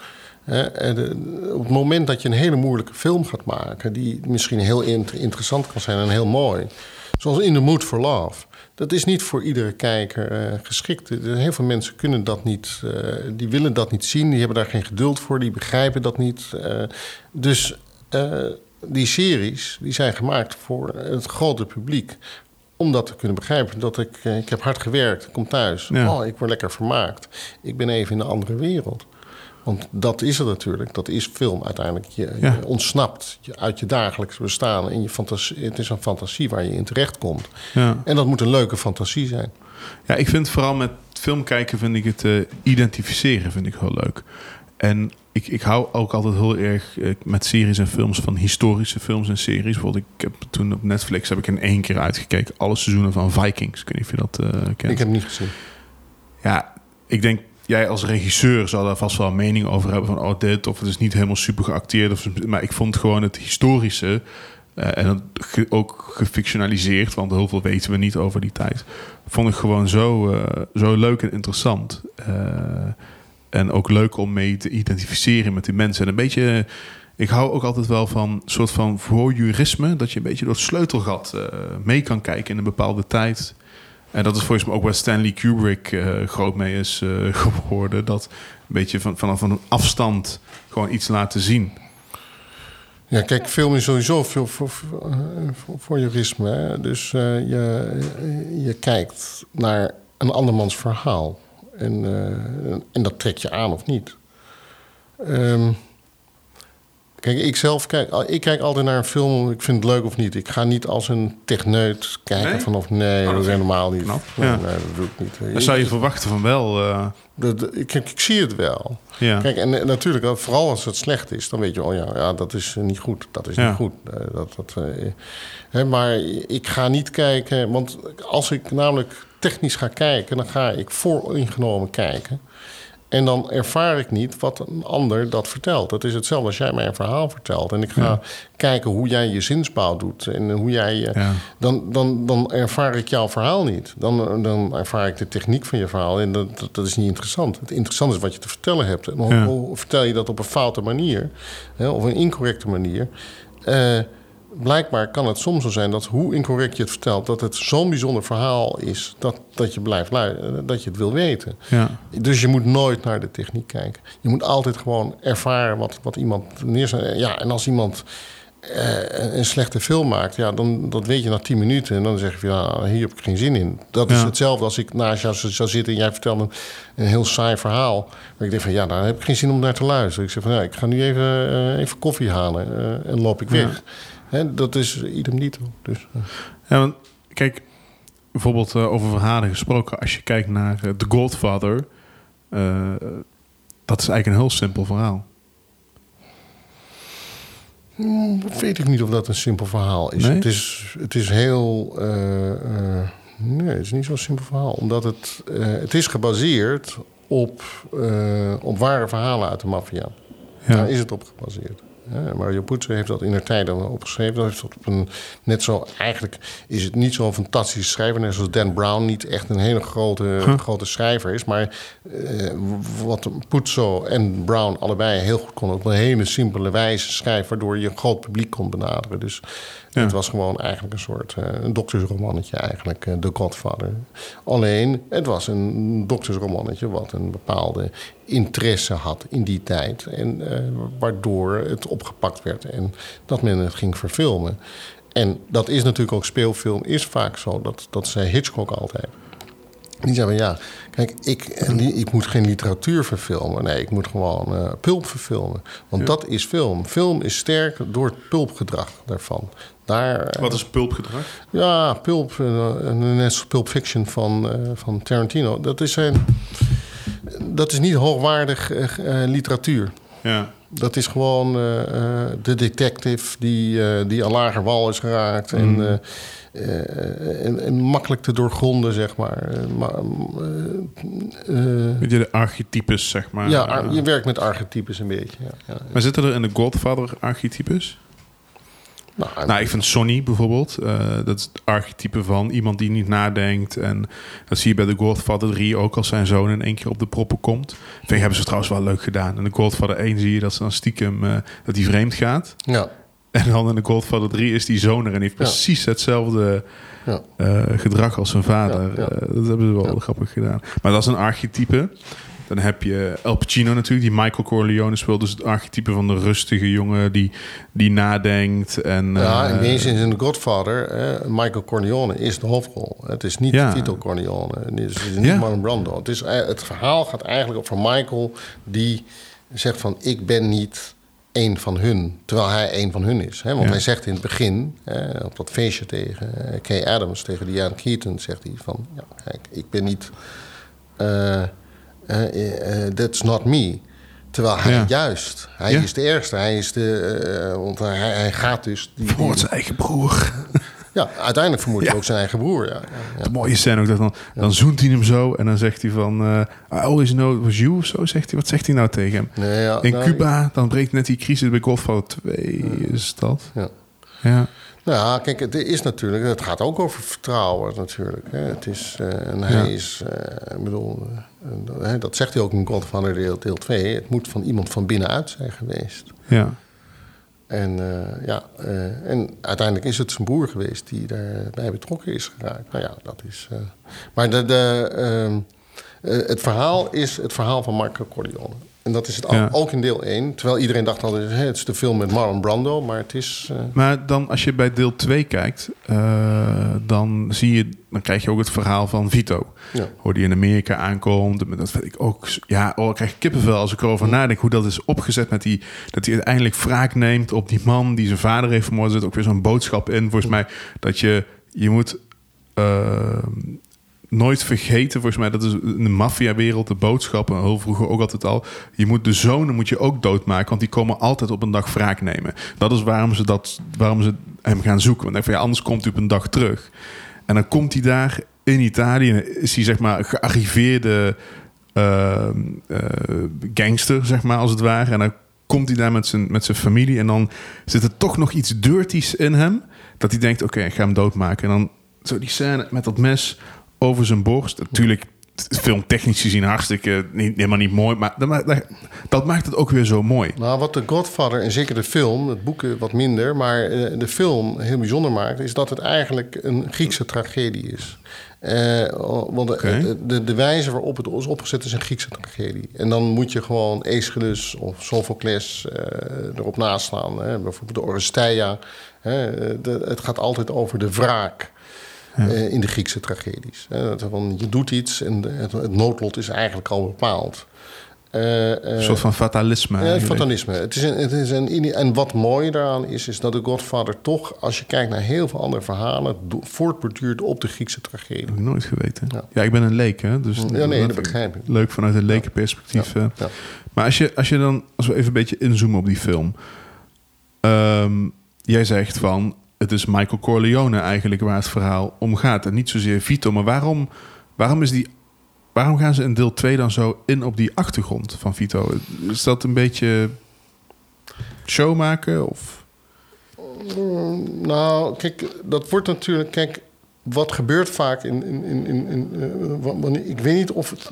Eh, op het moment dat je een hele moeilijke film gaat maken, die misschien heel int- interessant kan zijn en heel mooi, zoals In the Mood for Love. Dat is niet voor iedere kijker eh, geschikt. Heel veel mensen kunnen dat niet, eh, die willen dat niet zien, die hebben daar geen geduld voor, die begrijpen dat niet. dus die series die zijn gemaakt voor het grote publiek. Om dat te kunnen begrijpen. Dat ik, ik heb hard gewerkt, ik kom thuis. Ja. Oh, ik word lekker vermaakt. Ik ben even in een andere wereld. Want dat is het natuurlijk. Dat is film uiteindelijk. Je, Ja. je ontsnapt je- uit je dagelijks bestaan. En je fantasie, het is een fantasie waar je in terecht komt. Ja. En dat moet een leuke fantasie zijn. Ja, ik vind vooral met film kijken vind ik het eh, identificeren vind ik heel leuk. En ik, ik hou ook altijd heel erg eh, met series en films van historische films en series. Bijvoorbeeld, ik heb toen op Netflix heb ik in één keer uitgekeken alle seizoenen van Vikings. Ik weet niet of je dat kent. Ik heb het niet gezien. Ja, ik denk jij als regisseur zal daar vast wel een mening over hebben van oh dit of het is niet helemaal super geacteerd of maar ik vond gewoon het historische eh, en ook gefictionaliseerd, want heel veel weten we niet over die tijd. Vond ik gewoon zo, eh, zo leuk en interessant. Eh, en ook leuk om mee te identificeren met die mensen. En een beetje, ik hou ook altijd wel van soort van voyeurisme, dat je een beetje door het sleutelgat mee kan kijken in een bepaalde tijd. En dat is volgens mij ook waar Stanley Kubrick eh, groot mee is eh, geworden. Dat een beetje van, vanaf een afstand gewoon iets laten zien. Ja, kijk, film is sowieso veel voor, voor? Dus eh, je, je kijkt naar een andermans verhaal. En, en dat trek je aan of niet. Ehm, kijk, ik zelf kijk, ik kijk altijd naar een film, ik vind het leuk of niet. Ik ga niet als een techneut kijken Nee? van of nee, Oh, dat is helemaal niet. Nee, Ja. nee, dat doe ik niet. Dan zou je verwachten van wel. eh, Dat- ik, ik, ik zie het wel. ja. Kijk, en, eh, natuurlijk, eh, vooral als het slecht is, dan weet je, oh ja, ja dat is niet goed. Dat is Ja. niet goed. Dat, dat, hè, maar ik ga niet kijken, want als ik namelijk technisch ga kijken, dan ga ik vooringenomen kijken. En dan ervaar ik niet wat een ander dat vertelt. Dat is hetzelfde als jij mij een verhaal vertelt. En ik ga Ja. kijken hoe jij je zinsbouw doet. En hoe jij je, Ja. dan, dan, dan ervaar ik jouw verhaal niet. Dan, dan ervaar ik de techniek van je verhaal. En dat, dat, dat is niet interessant. Het interessante is wat je te vertellen hebt. En hoe, Ja. vertel je dat op een foute manier? Hè, of een incorrecte manier? Eh, blijkbaar kan het soms zo zijn dat hoe incorrect je het vertelt... dat het zo'n bijzonder verhaal is dat, dat je blijft luisteren. Dat je het wil weten. Ja. Dus je moet nooit naar de techniek kijken. Je moet altijd gewoon ervaren wat, wat iemand neerzet. Ja, en als iemand eh, een slechte film maakt, ja, dan dat weet je na tien minuten. En dan zeg je van, ja, hier heb ik geen zin in. Dat is hetzelfde als ik naast jou zou zitten en jij vertelt een, een heel saai verhaal. Maar ik denk van, ja, daar heb ik geen zin om naar te luisteren. Ik zeg van, ja, ik ga nu even, eh, even koffie halen eh, en loop ik weg. Hè, dat is idem dito. Dus, eh. Ja, want kijk, bijvoorbeeld eh, over verhalen gesproken. Als je kijkt naar eh, The Godfather, dat is eigenlijk een heel simpel verhaal. Hmm, weet ik niet of dat een simpel verhaal is. Nee? Het, is het is heel. nee, het is niet zo'n simpel verhaal. Omdat het, het is gebaseerd op, op ware verhalen uit de maffia. Ja. Daar is het op gebaseerd. Mario Puzo heeft dat in haar tijd dan opgeschreven. Dat heeft op een, net zo, eigenlijk is het niet zo'n fantastische schrijver. Net zoals Dan Brown niet echt een hele grote, grote schrijver is. Maar eh, wat Puzo en Brown allebei heel goed konden... op een hele simpele wijze schrijven... waardoor je een groot publiek kon benaderen. Dus Het was gewoon eigenlijk een soort eh, een doktersromannetje eigenlijk, eh, The Godfather. Alleen, het was een doktersromannetje... wat een bepaalde interesse had in die tijd. En eh, waardoor het opgepakt werd en dat men het ging verfilmen. En dat is natuurlijk ook speelfilm, is vaak zo. Dat, dat zei Hitchcock altijd. Die zei van ja, kijk, ik, ik moet geen literatuur verfilmen. Nee, ik moet gewoon eh, pulp verfilmen. Want dat is film. Film is sterk door het pulpgedrag daarvan. Daar, eh, Wat is pulpgedrag? ja, Pulp, eh, net zoals Pulp Fiction van, van Tarantino. Dat is, een, dat is niet hoogwaardig literatuur. Ja. Dat is gewoon eh, eh, de detective die, eh, die aan lager wal is geraakt. Mm. En, eh, en, en makkelijk te doorgronden, zeg maar. Weet je, de archetypes, zeg maar. ja, je werkt met archetypes een beetje. Ja, ja. maar zitten er in de Godfather archetypes? Nou, Nou, ik vind Sonny bijvoorbeeld, eh, dat is het archetype van iemand die niet nadenkt. En dat zie je bij The Godfather 3 ook als zijn zoon in één keer op de proppen komt. Vind ik, hebben ze trouwens wel leuk gedaan. In The Godfather 1 zie je dat ze dan stiekem, eh, dat hij vreemd gaat. ja, En dan in The Godfather 3 is die zoon er en heeft Ja. precies hetzelfde ja. eh, gedrag als zijn vader. Dat hebben ze wel grappig gedaan. Maar dat is een archetype. Dan heb je El Pacino natuurlijk, die Michael Corleone speelt. Dus het archetype van de rustige jongen die, die nadenkt. En, Ja, eh, in deze zin in The Godfather, eh, Michael Corleone is de hoofdrol. Het is niet Ja. Tito Corleone, het is, het is niet Ja. Marlon Brando. Het, is, eh, het verhaal gaat eigenlijk over Michael die zegt van... ik ben niet één van hun, terwijl hij één van hun is. Hè? Want Ja. hij zegt in het begin, eh, op dat feestje tegen eh, Kay Adams... tegen Diane Keaton, zegt hij van... Ja, kijk, ik ben niet... that's not me. Terwijl hij Ja. juist, hij Ja. is de eerste. Hij is de, eh, want hij, hij gaat dus... Die, Voor die- zijn eigen broer. ja, uiteindelijk vermoedt hij Ja. ook zijn eigen broer. Ja, ja, De mooie scène ook. Dat dan, dan zoent hij hem zo en dan zegt hij van... eh I always know it was you of zo. Zegt hij. Wat zegt hij nou tegen hem? Nee, In nou, Cuba, dan breekt net die crisis bij Godfather 2. Is dat? Ja. Ja. Nou ja, kijk, het is natuurlijk, het gaat ook over vertrouwen natuurlijk. Hè. Het is, eh, en hij Ja. is, eh, ik bedoel, eh, dat zegt hij ook in Godfather deel, deel 2. Het moet van iemand van binnenuit zijn geweest. Ja. En, ja, en uiteindelijk is het zijn broer geweest die daarbij betrokken is geraakt. Nou ja, dat is. maar de, de, ehm, eh, het verhaal is het verhaal van Marco Corleone. En dat is het Ja. ook in deel 1. Terwijl iedereen dacht al, hè, het is de film met Marlon Brando. Maar het is... eh, Maar dan als je bij deel 2 kijkt, eh, dan zie je, dan krijg je ook het verhaal van Vito. ja. Hoe die in Amerika aankomt. Dat vind ik ook. Ja, oh, ik krijg kippenvel als ik erover nadenk. Hoe dat is opgezet met die. Dat hij uiteindelijk wraak neemt op die man die zijn vader heeft vermoord. Er zit ook weer zo'n boodschap in. Volgens mij dat je. Je moet. eh, nooit vergeten, volgens mij, dat is in de maffiawereld de boodschap, en heel vroeger ook altijd al. Je moet de zonen moet je ook doodmaken, want die komen altijd op een dag wraak nemen. Dat is waarom ze, dat, waarom ze hem gaan zoeken. Want van, ja, anders komt hij op een dag terug. En dan komt hij daar in Italië, is hij zeg maar gearriveerde eh, eh, gangster, zeg maar, als het ware. En dan komt hij daar met zijn, met zijn familie en dan zit er toch nog iets dirties in hem. Dat hij denkt, oké, ik ga hem doodmaken. En dan zo die scène met dat mes over zijn borst. Natuurlijk, filmtechnisch gezien hartstikke niet, helemaal niet mooi. Maar dat, ma- dat, dat maakt het ook weer zo mooi. Nou, wat The Godfather, en zeker de film, het boek eh, wat minder, maar eh, de film heel bijzonder maakt, is dat het eigenlijk een Griekse tragedie is. Eh, want de, de, de, de wijze waarop het is opgezet is een Griekse tragedie. En dan moet je gewoon Aeschylus of Sophocles erop naslaan. Hè? Bijvoorbeeld de Oresteia. Hè? De- het gaat altijd over de wraak. Eh, in de Griekse tragedies. Dat van, je doet iets en het, het noodlot is eigenlijk al bepaald. Eh, eh, Een soort van fatalisme. fatalisme. Het is een, het is een, en wat mooi daaraan is, is dat de Godfather toch, als je kijkt naar heel veel andere verhalen, voortborduurt op de Griekse tragedie. heb ik nooit geweten. Ja, Ja. ik ben een leek, hè? Dus Ja, nee, dat begrijp ik. Leuk vanuit een lekenperspectief. Ja. Maar als je, als je dan, als we even een beetje inzoomen op die film. Ehm, jij zegt van, het is Michael Corleone eigenlijk waar het verhaal om gaat. En niet zozeer Vito. Maar waarom, waarom, is die, waarom gaan ze in deel 2 dan zo in op die achtergrond van Vito? Is dat een beetje show maken? Of? Nou, kijk, dat wordt natuurlijk. Kijk, wat gebeurt vaak in. in, in, in, eh, ik weet niet of, het,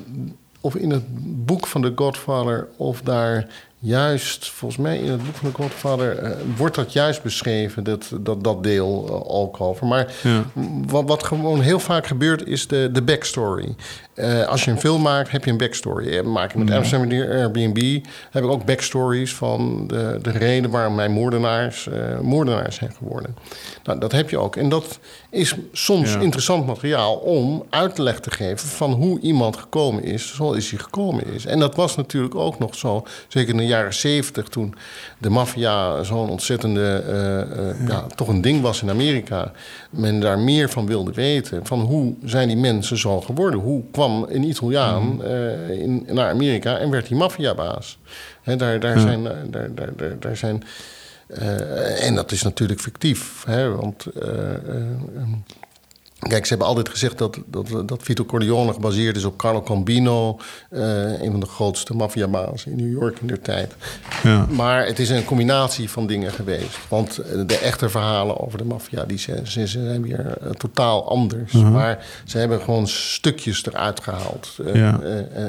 of in het boek van The Godfather. of daar juist. volgens mij in het boek van The Godfather. eh, wordt dat juist beschreven, dat, dat, dat deel uh, alcohol. Maar Ja. wat, wat gewoon heel vaak gebeurt, is de, de backstory. Eh, als je een film maakt, heb je een backstory. Eh, Maak je met Amsterdam Airbnb, heb ik ook backstories van de, de reden waarom mijn moordenaars eh, moordenaars zijn geworden. Nou, dat heb je ook. En dat is soms Ja. interessant materiaal om uitleg te geven van hoe iemand gekomen is, zoals hij gekomen is. En dat was natuurlijk ook nog zo, zeker in de jaren zeventig, toen de maffia zo'n ontzettende, eh, eh, ja. toch een ding was in Amerika. Men daar meer van wilde weten. Van hoe zijn die mensen zo geworden? Hoe kwam een Italiaan eh, in, naar Amerika en werd hij maffiabaas? Daar, daar, zijn, daar, daar, daar, daar zijn. en dat is natuurlijk fictief. Hè, want Kijk, ze hebben altijd gezegd dat, dat, dat Vito Corleone gebaseerd is op Carlo Cambino, uh, een van de grootste maffiabaas in New York in der tijd. Ja. Maar het is een combinatie van dingen geweest. Want de echte verhalen over de maffia, die zijn, ze zijn weer uh, totaal anders. Uh -huh. Maar ze hebben gewoon stukjes eruit gehaald uh, ja.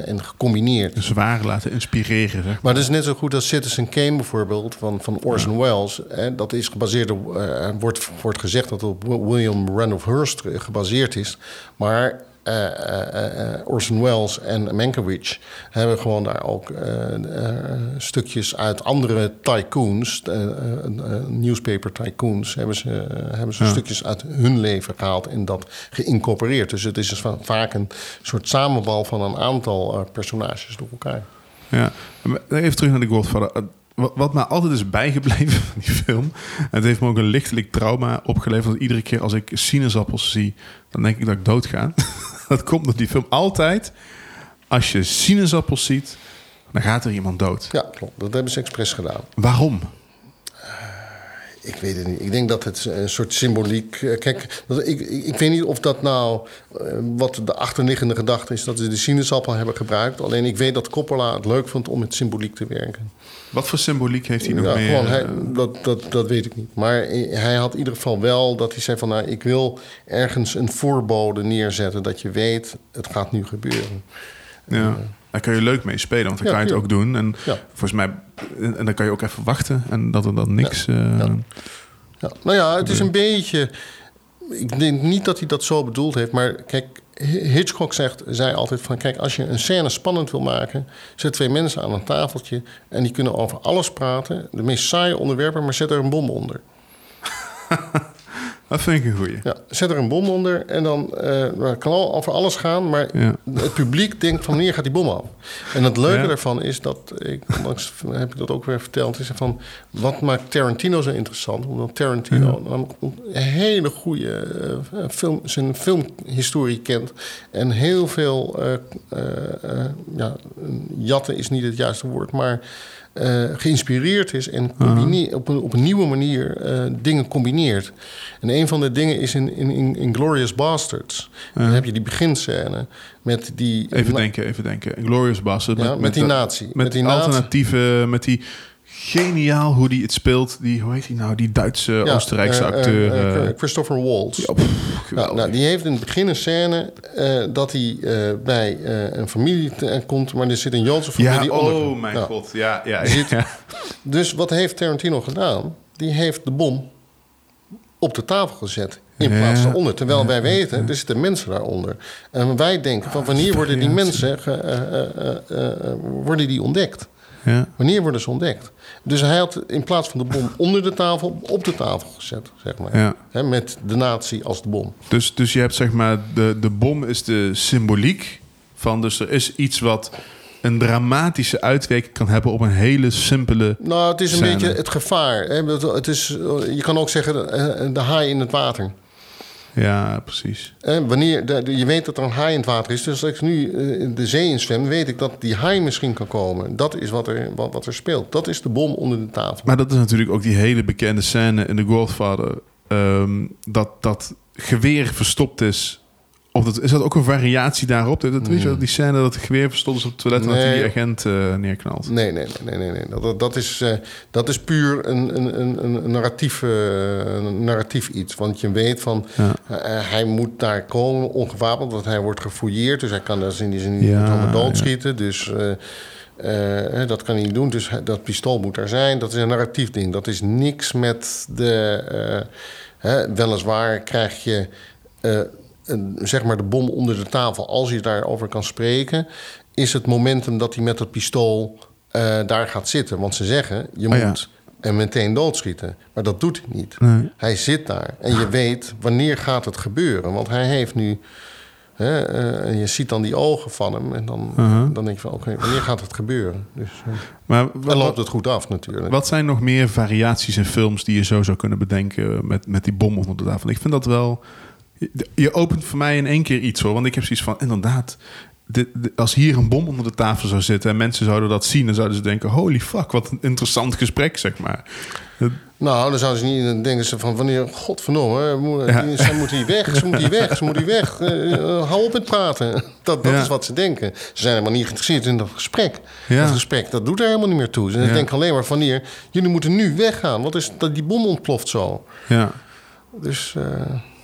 en gecombineerd. Dus ze waren laten inspireren. Zeg. Maar dat is net zo goed als Citizen Kane bijvoorbeeld van, van Orson Welles. Hè, dat is gebaseerd op, wordt, wordt gezegd dat op William Randolph Hearst gebaseerd is. Maar uh, uh, Orson Welles en Mankiewicz hebben gewoon daar ook stukjes uit andere tycoons, newspaper tycoons, hebben ze, hebben ze ja. stukjes uit hun leven gehaald en dat geïncorporeerd. Dus het is dus vaak een soort samenbal van een aantal personages door elkaar. Ja, even terug naar de Godfather wat mij altijd is bijgebleven van die film. En het heeft me ook een lichtelijk trauma opgeleverd. Want iedere keer als ik sinaasappels zie, dan denk ik dat ik doodga. dat komt door die film. Altijd, als je sinaasappels ziet, dan gaat er iemand dood. Ja, klopt. Dat hebben ze expres gedaan. Waarom? Ik weet het niet. Ik denk dat het een soort symboliek. Kijk, dat, ik, ik, weet niet of dat nou. wat de achterliggende gedachte is dat ze de sinaasappel hebben gebruikt. Alleen ik weet dat Coppola het leuk vond om met symboliek te werken. Wat voor symboliek heeft hij nog ja, meer? Gewoon, hij, dat, dat, dat weet ik niet. Maar hij had in ieder geval wel dat hij zei van... nou, ik wil ergens een voorbode neerzetten... dat je weet, het gaat nu gebeuren. Ja, uh, daar kan je leuk mee spelen, want dan ja, kan je het ook doen. En volgens mij... En dan kan je ook even wachten en dat er dan niks... Uh, ja. Nou ja, het is een beetje... Ik denk niet dat hij dat zo bedoeld heeft, maar kijk... Hitchcock zegt, zei altijd van... kijk, als je een scène spannend wil maken... zet twee mensen aan een tafeltje... en die kunnen over alles praten. De meest saaie onderwerpen, maar zet er een bom onder. Dat vind ik een goeie. Ja, zet er een bom onder en dan uh, kan al over alles gaan... maar ja. het publiek denkt van wanneer gaat die bom af? En het leuke daarvan is dat... Ik, onlangs heb ik dat ook weer verteld... is van, wat maakt Tarantino zo interessant? Omdat Tarantino een hele goede uh, film, zijn filmhistorie kent... en heel veel... Uh, ja, jatten is niet het juiste woord, maar... Uh, geïnspireerd is en op, een, op een nieuwe manier uh, dingen combineert. En een van de dingen is in, in, in Glorious Bastards. Dan heb je die beginscène met die... Even denken, even denken. Glorious Bastards. Ja, met, met, die natie. Met, met die alternatieve... Met die geniaal hoe die het speelt. Die, hoe heet hij nou? Die Duitse, ja, Oostenrijkse acteur. Uh, Christopher Waltz. Ja, pff, nou, nou, die heeft in het begin een scène uh, dat hij bij een familie komt, maar er zit een Joodse familie ja, onder. Oh mijn nou, god, ja. ja, zit, ja. Dus wat heeft Tarantino gedaan? Die heeft de bom op de tafel gezet in plaats van onder. Terwijl wij weten, er zitten mensen daaronder. En wij denken van wanneer worden die mensen worden die ontdekt? Ja. Wanneer worden ze ontdekt? Dus hij had in plaats van de bom onder de tafel op de tafel gezet, zeg maar. Ja. He, met de natie als de bom. Dus, dus je hebt zeg maar, de, de bom is de symboliek van, dus er is iets wat een dramatische uitwerking kan hebben op een hele simpele. Nou, het is een scène. beetje het gevaar. Hè? Het is, je kan ook zeggen de haai in het water. Ja, precies. En wanneer de, je weet dat er een haai in het water is. Dus als ik nu de zee in zwem, weet ik dat die haai misschien kan komen. Dat is wat er, wat, wat er speelt. Dat is de bom onder de tafel. Maar dat is natuurlijk ook die hele bekende scène in The Godfather. Um, dat dat geweer verstopt is. Of dat, is dat ook een variatie daarop? Dat, weet je wel, die scène dat het geweer verstopt is op het toilet... en nee. dat die agent uh, neerknalt. Nee, nee, nee. nee, nee. Dat, dat, is, uh, dat is puur een, een, een, een, narratief, uh, een narratief iets. Want je weet van... Ja. hij moet daar komen ongewapend... want hij wordt gefouilleerd. Dus hij kan dus in die zin niet ja, doodschieten. Ja. Dus... Uh, dat kan hij niet doen, dus dat pistool moet er zijn. Dat is een narratief ding. Dat is niks met de. Uh, hè, weliswaar krijg je. Uh, zeg maar de bom onder de tafel, als je daarover kan spreken, is het momentum dat hij met het pistool daar gaat zitten. Want ze zeggen, je Oh, moet en meteen doodschieten. Maar dat doet hij niet. Nee. Hij zit daar en je weet wanneer gaat het gebeuren. Want hij heeft nu Hè, uh, en je ziet dan die ogen van hem. En dan, Uh-huh. dan denk je van, oké, wanneer gaat het gebeuren? Dus, uh, Maar loopt het goed af natuurlijk. wat zijn nog meer variaties in films die je zo zou kunnen bedenken met, met die bom onder de tafel? Ik vind dat wel... Je, opent voor mij in één keer iets hoor. Want ik heb zoiets van, inderdaad... De, de, als hier een bom onder de tafel zou zitten en mensen zouden dat zien, dan zouden ze denken: holy fuck, wat een interessant gesprek, zeg maar. Nou, dan zouden ze niet... Dan denken ze van, wanneer... Godverdomme, mo- Ja. die- ze moet hier weg, ze moet hier weg, ze moet hier weg. Eh, eh, hou op met praten. Dat, dat Ja. is wat ze denken. Ze zijn helemaal niet geïnteresseerd in dat gesprek. Ja. Dat gesprek, dat doet er helemaal niet meer toe. Ze denken alleen maar van, hier, jullie moeten nu weggaan. Wat is dat die bom ontploft zo? Ja. Dus... eh,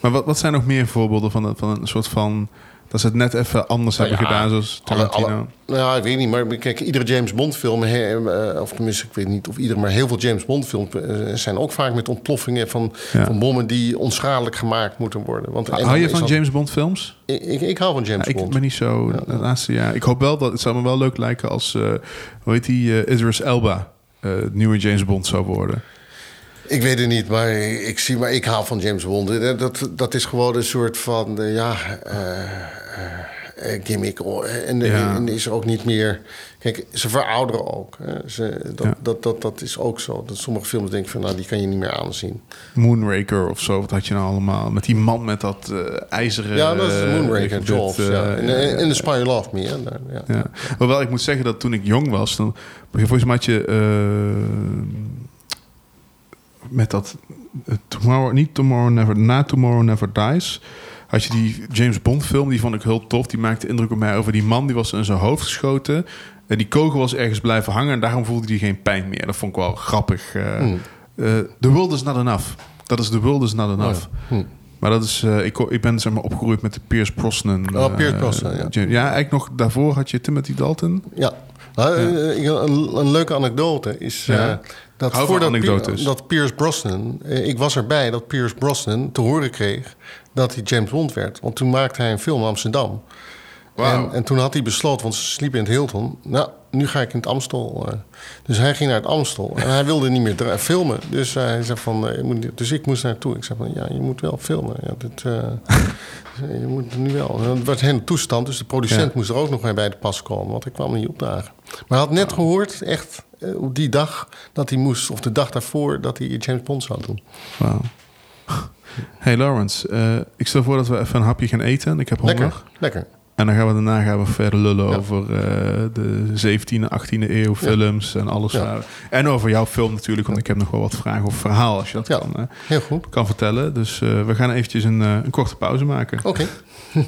Maar wat, wat zijn nog meer voorbeelden van, een- van een soort van... dat ze het net even anders Nou hebben ja, gedaan, zoals Tarantino? alle- nou ik weet niet, maar kijk, iedere James Bond film, eh, of tenminste, ik weet niet of ieder, maar heel veel James Bond films eh, zijn ook vaak met ontploffingen van, Ja. van bommen die onschadelijk gemaakt moeten worden. Want, Hou je van dat- James Bond films? Ik, ik, ik hou van James Ja, ik Bond. ben niet zo het laatste jaar. Ik hoop wel dat het zou me wel leuk lijken als eh, hoe heet die eh, Idris Elba het nieuwe James Bond zou worden. Ik weet het niet, maar ik, zie, maar ik hou van James Bond. Eh, Dat, dat is gewoon een soort van, eh, ja, eh, gimmick. Oh, En, Ja. en is er ook niet meer... Kijk, ze verouderen ook. hè. Ze, dat, Ja. dat, dat, dat is ook zo. Dat sommige films denken van, nou, die kan je niet meer aanzien. Moonraker of zo, wat had je nou allemaal? Met die man met dat ijzeren... Ja, dat is de Moonraker, Jaws. eh, ja. En, en, The Spy Who Loved Me. Hè. Daar, ja. Ja. Hoewel ik moet zeggen dat toen ik jong was, dan volgens mij had je met dat eh, Tomorrow, niet Tomorrow Never, na Tomorrow Never Dies, had je die James Bond film, die vond ik heel tof. Die maakte indruk op mij over die man die was in zijn hoofd geschoten. En die kogel was ergens blijven hangen en daarom voelde hij geen pijn meer. Dat vond ik wel grappig. Hmm. Eh, the world is not enough. Dat is The world is not enough. Hm. Maar dat is, ik, ik ben zeg maar opgegroeid met de Pierce Brosnan. Oh, Pierce Brosnan, ja. James- ja, eigenlijk nog daarvoor had je Timothy Dalton. Ja. Nou, ik- een, een leuke anekdote is Ja. Dat Hou voordat anekdotes. Dat Pierce Brosnan, eh, ik was erbij dat Pierce Brosnan te horen kreeg dat hij James Bond werd, want toen maakte hij een film in Amsterdam. En, en toen had hij besloten, want ze sliepen in het Hilton. Nou, nu ga ik in het Amstel. eh. dus hij ging naar het Amstel en hij wilde niet meer filmen. Dus hij zei van, eh, dus ik moest naartoe. Ik zei van, ja, je moet wel filmen. Ja, dit, eh, je moet nu wel. En Het was een hele toestand, dus de producent Ja. moest er ook nog mee bij de pas komen, want ik kwam niet opdagen. Maar hij had net gehoord, echt op die dag dat hij moest, of de dag daarvoor, dat hij James Bond zou doen. Wauw. Hey Lawrence, ik stel voor dat we even een hapje gaan eten. Ik heb honger. Lekker, lekker. En dan gaan we daarna gaan we verder lullen Ja. over eh, de 17e, 18e eeuw films en alles. Ja. waar- En over jouw film natuurlijk, want ik heb nog wel wat vragen of verhaal als je dat kan, eh, Heel goed. kan vertellen. Dus eh, we gaan eventjes een, een korte pauze maken. Oké.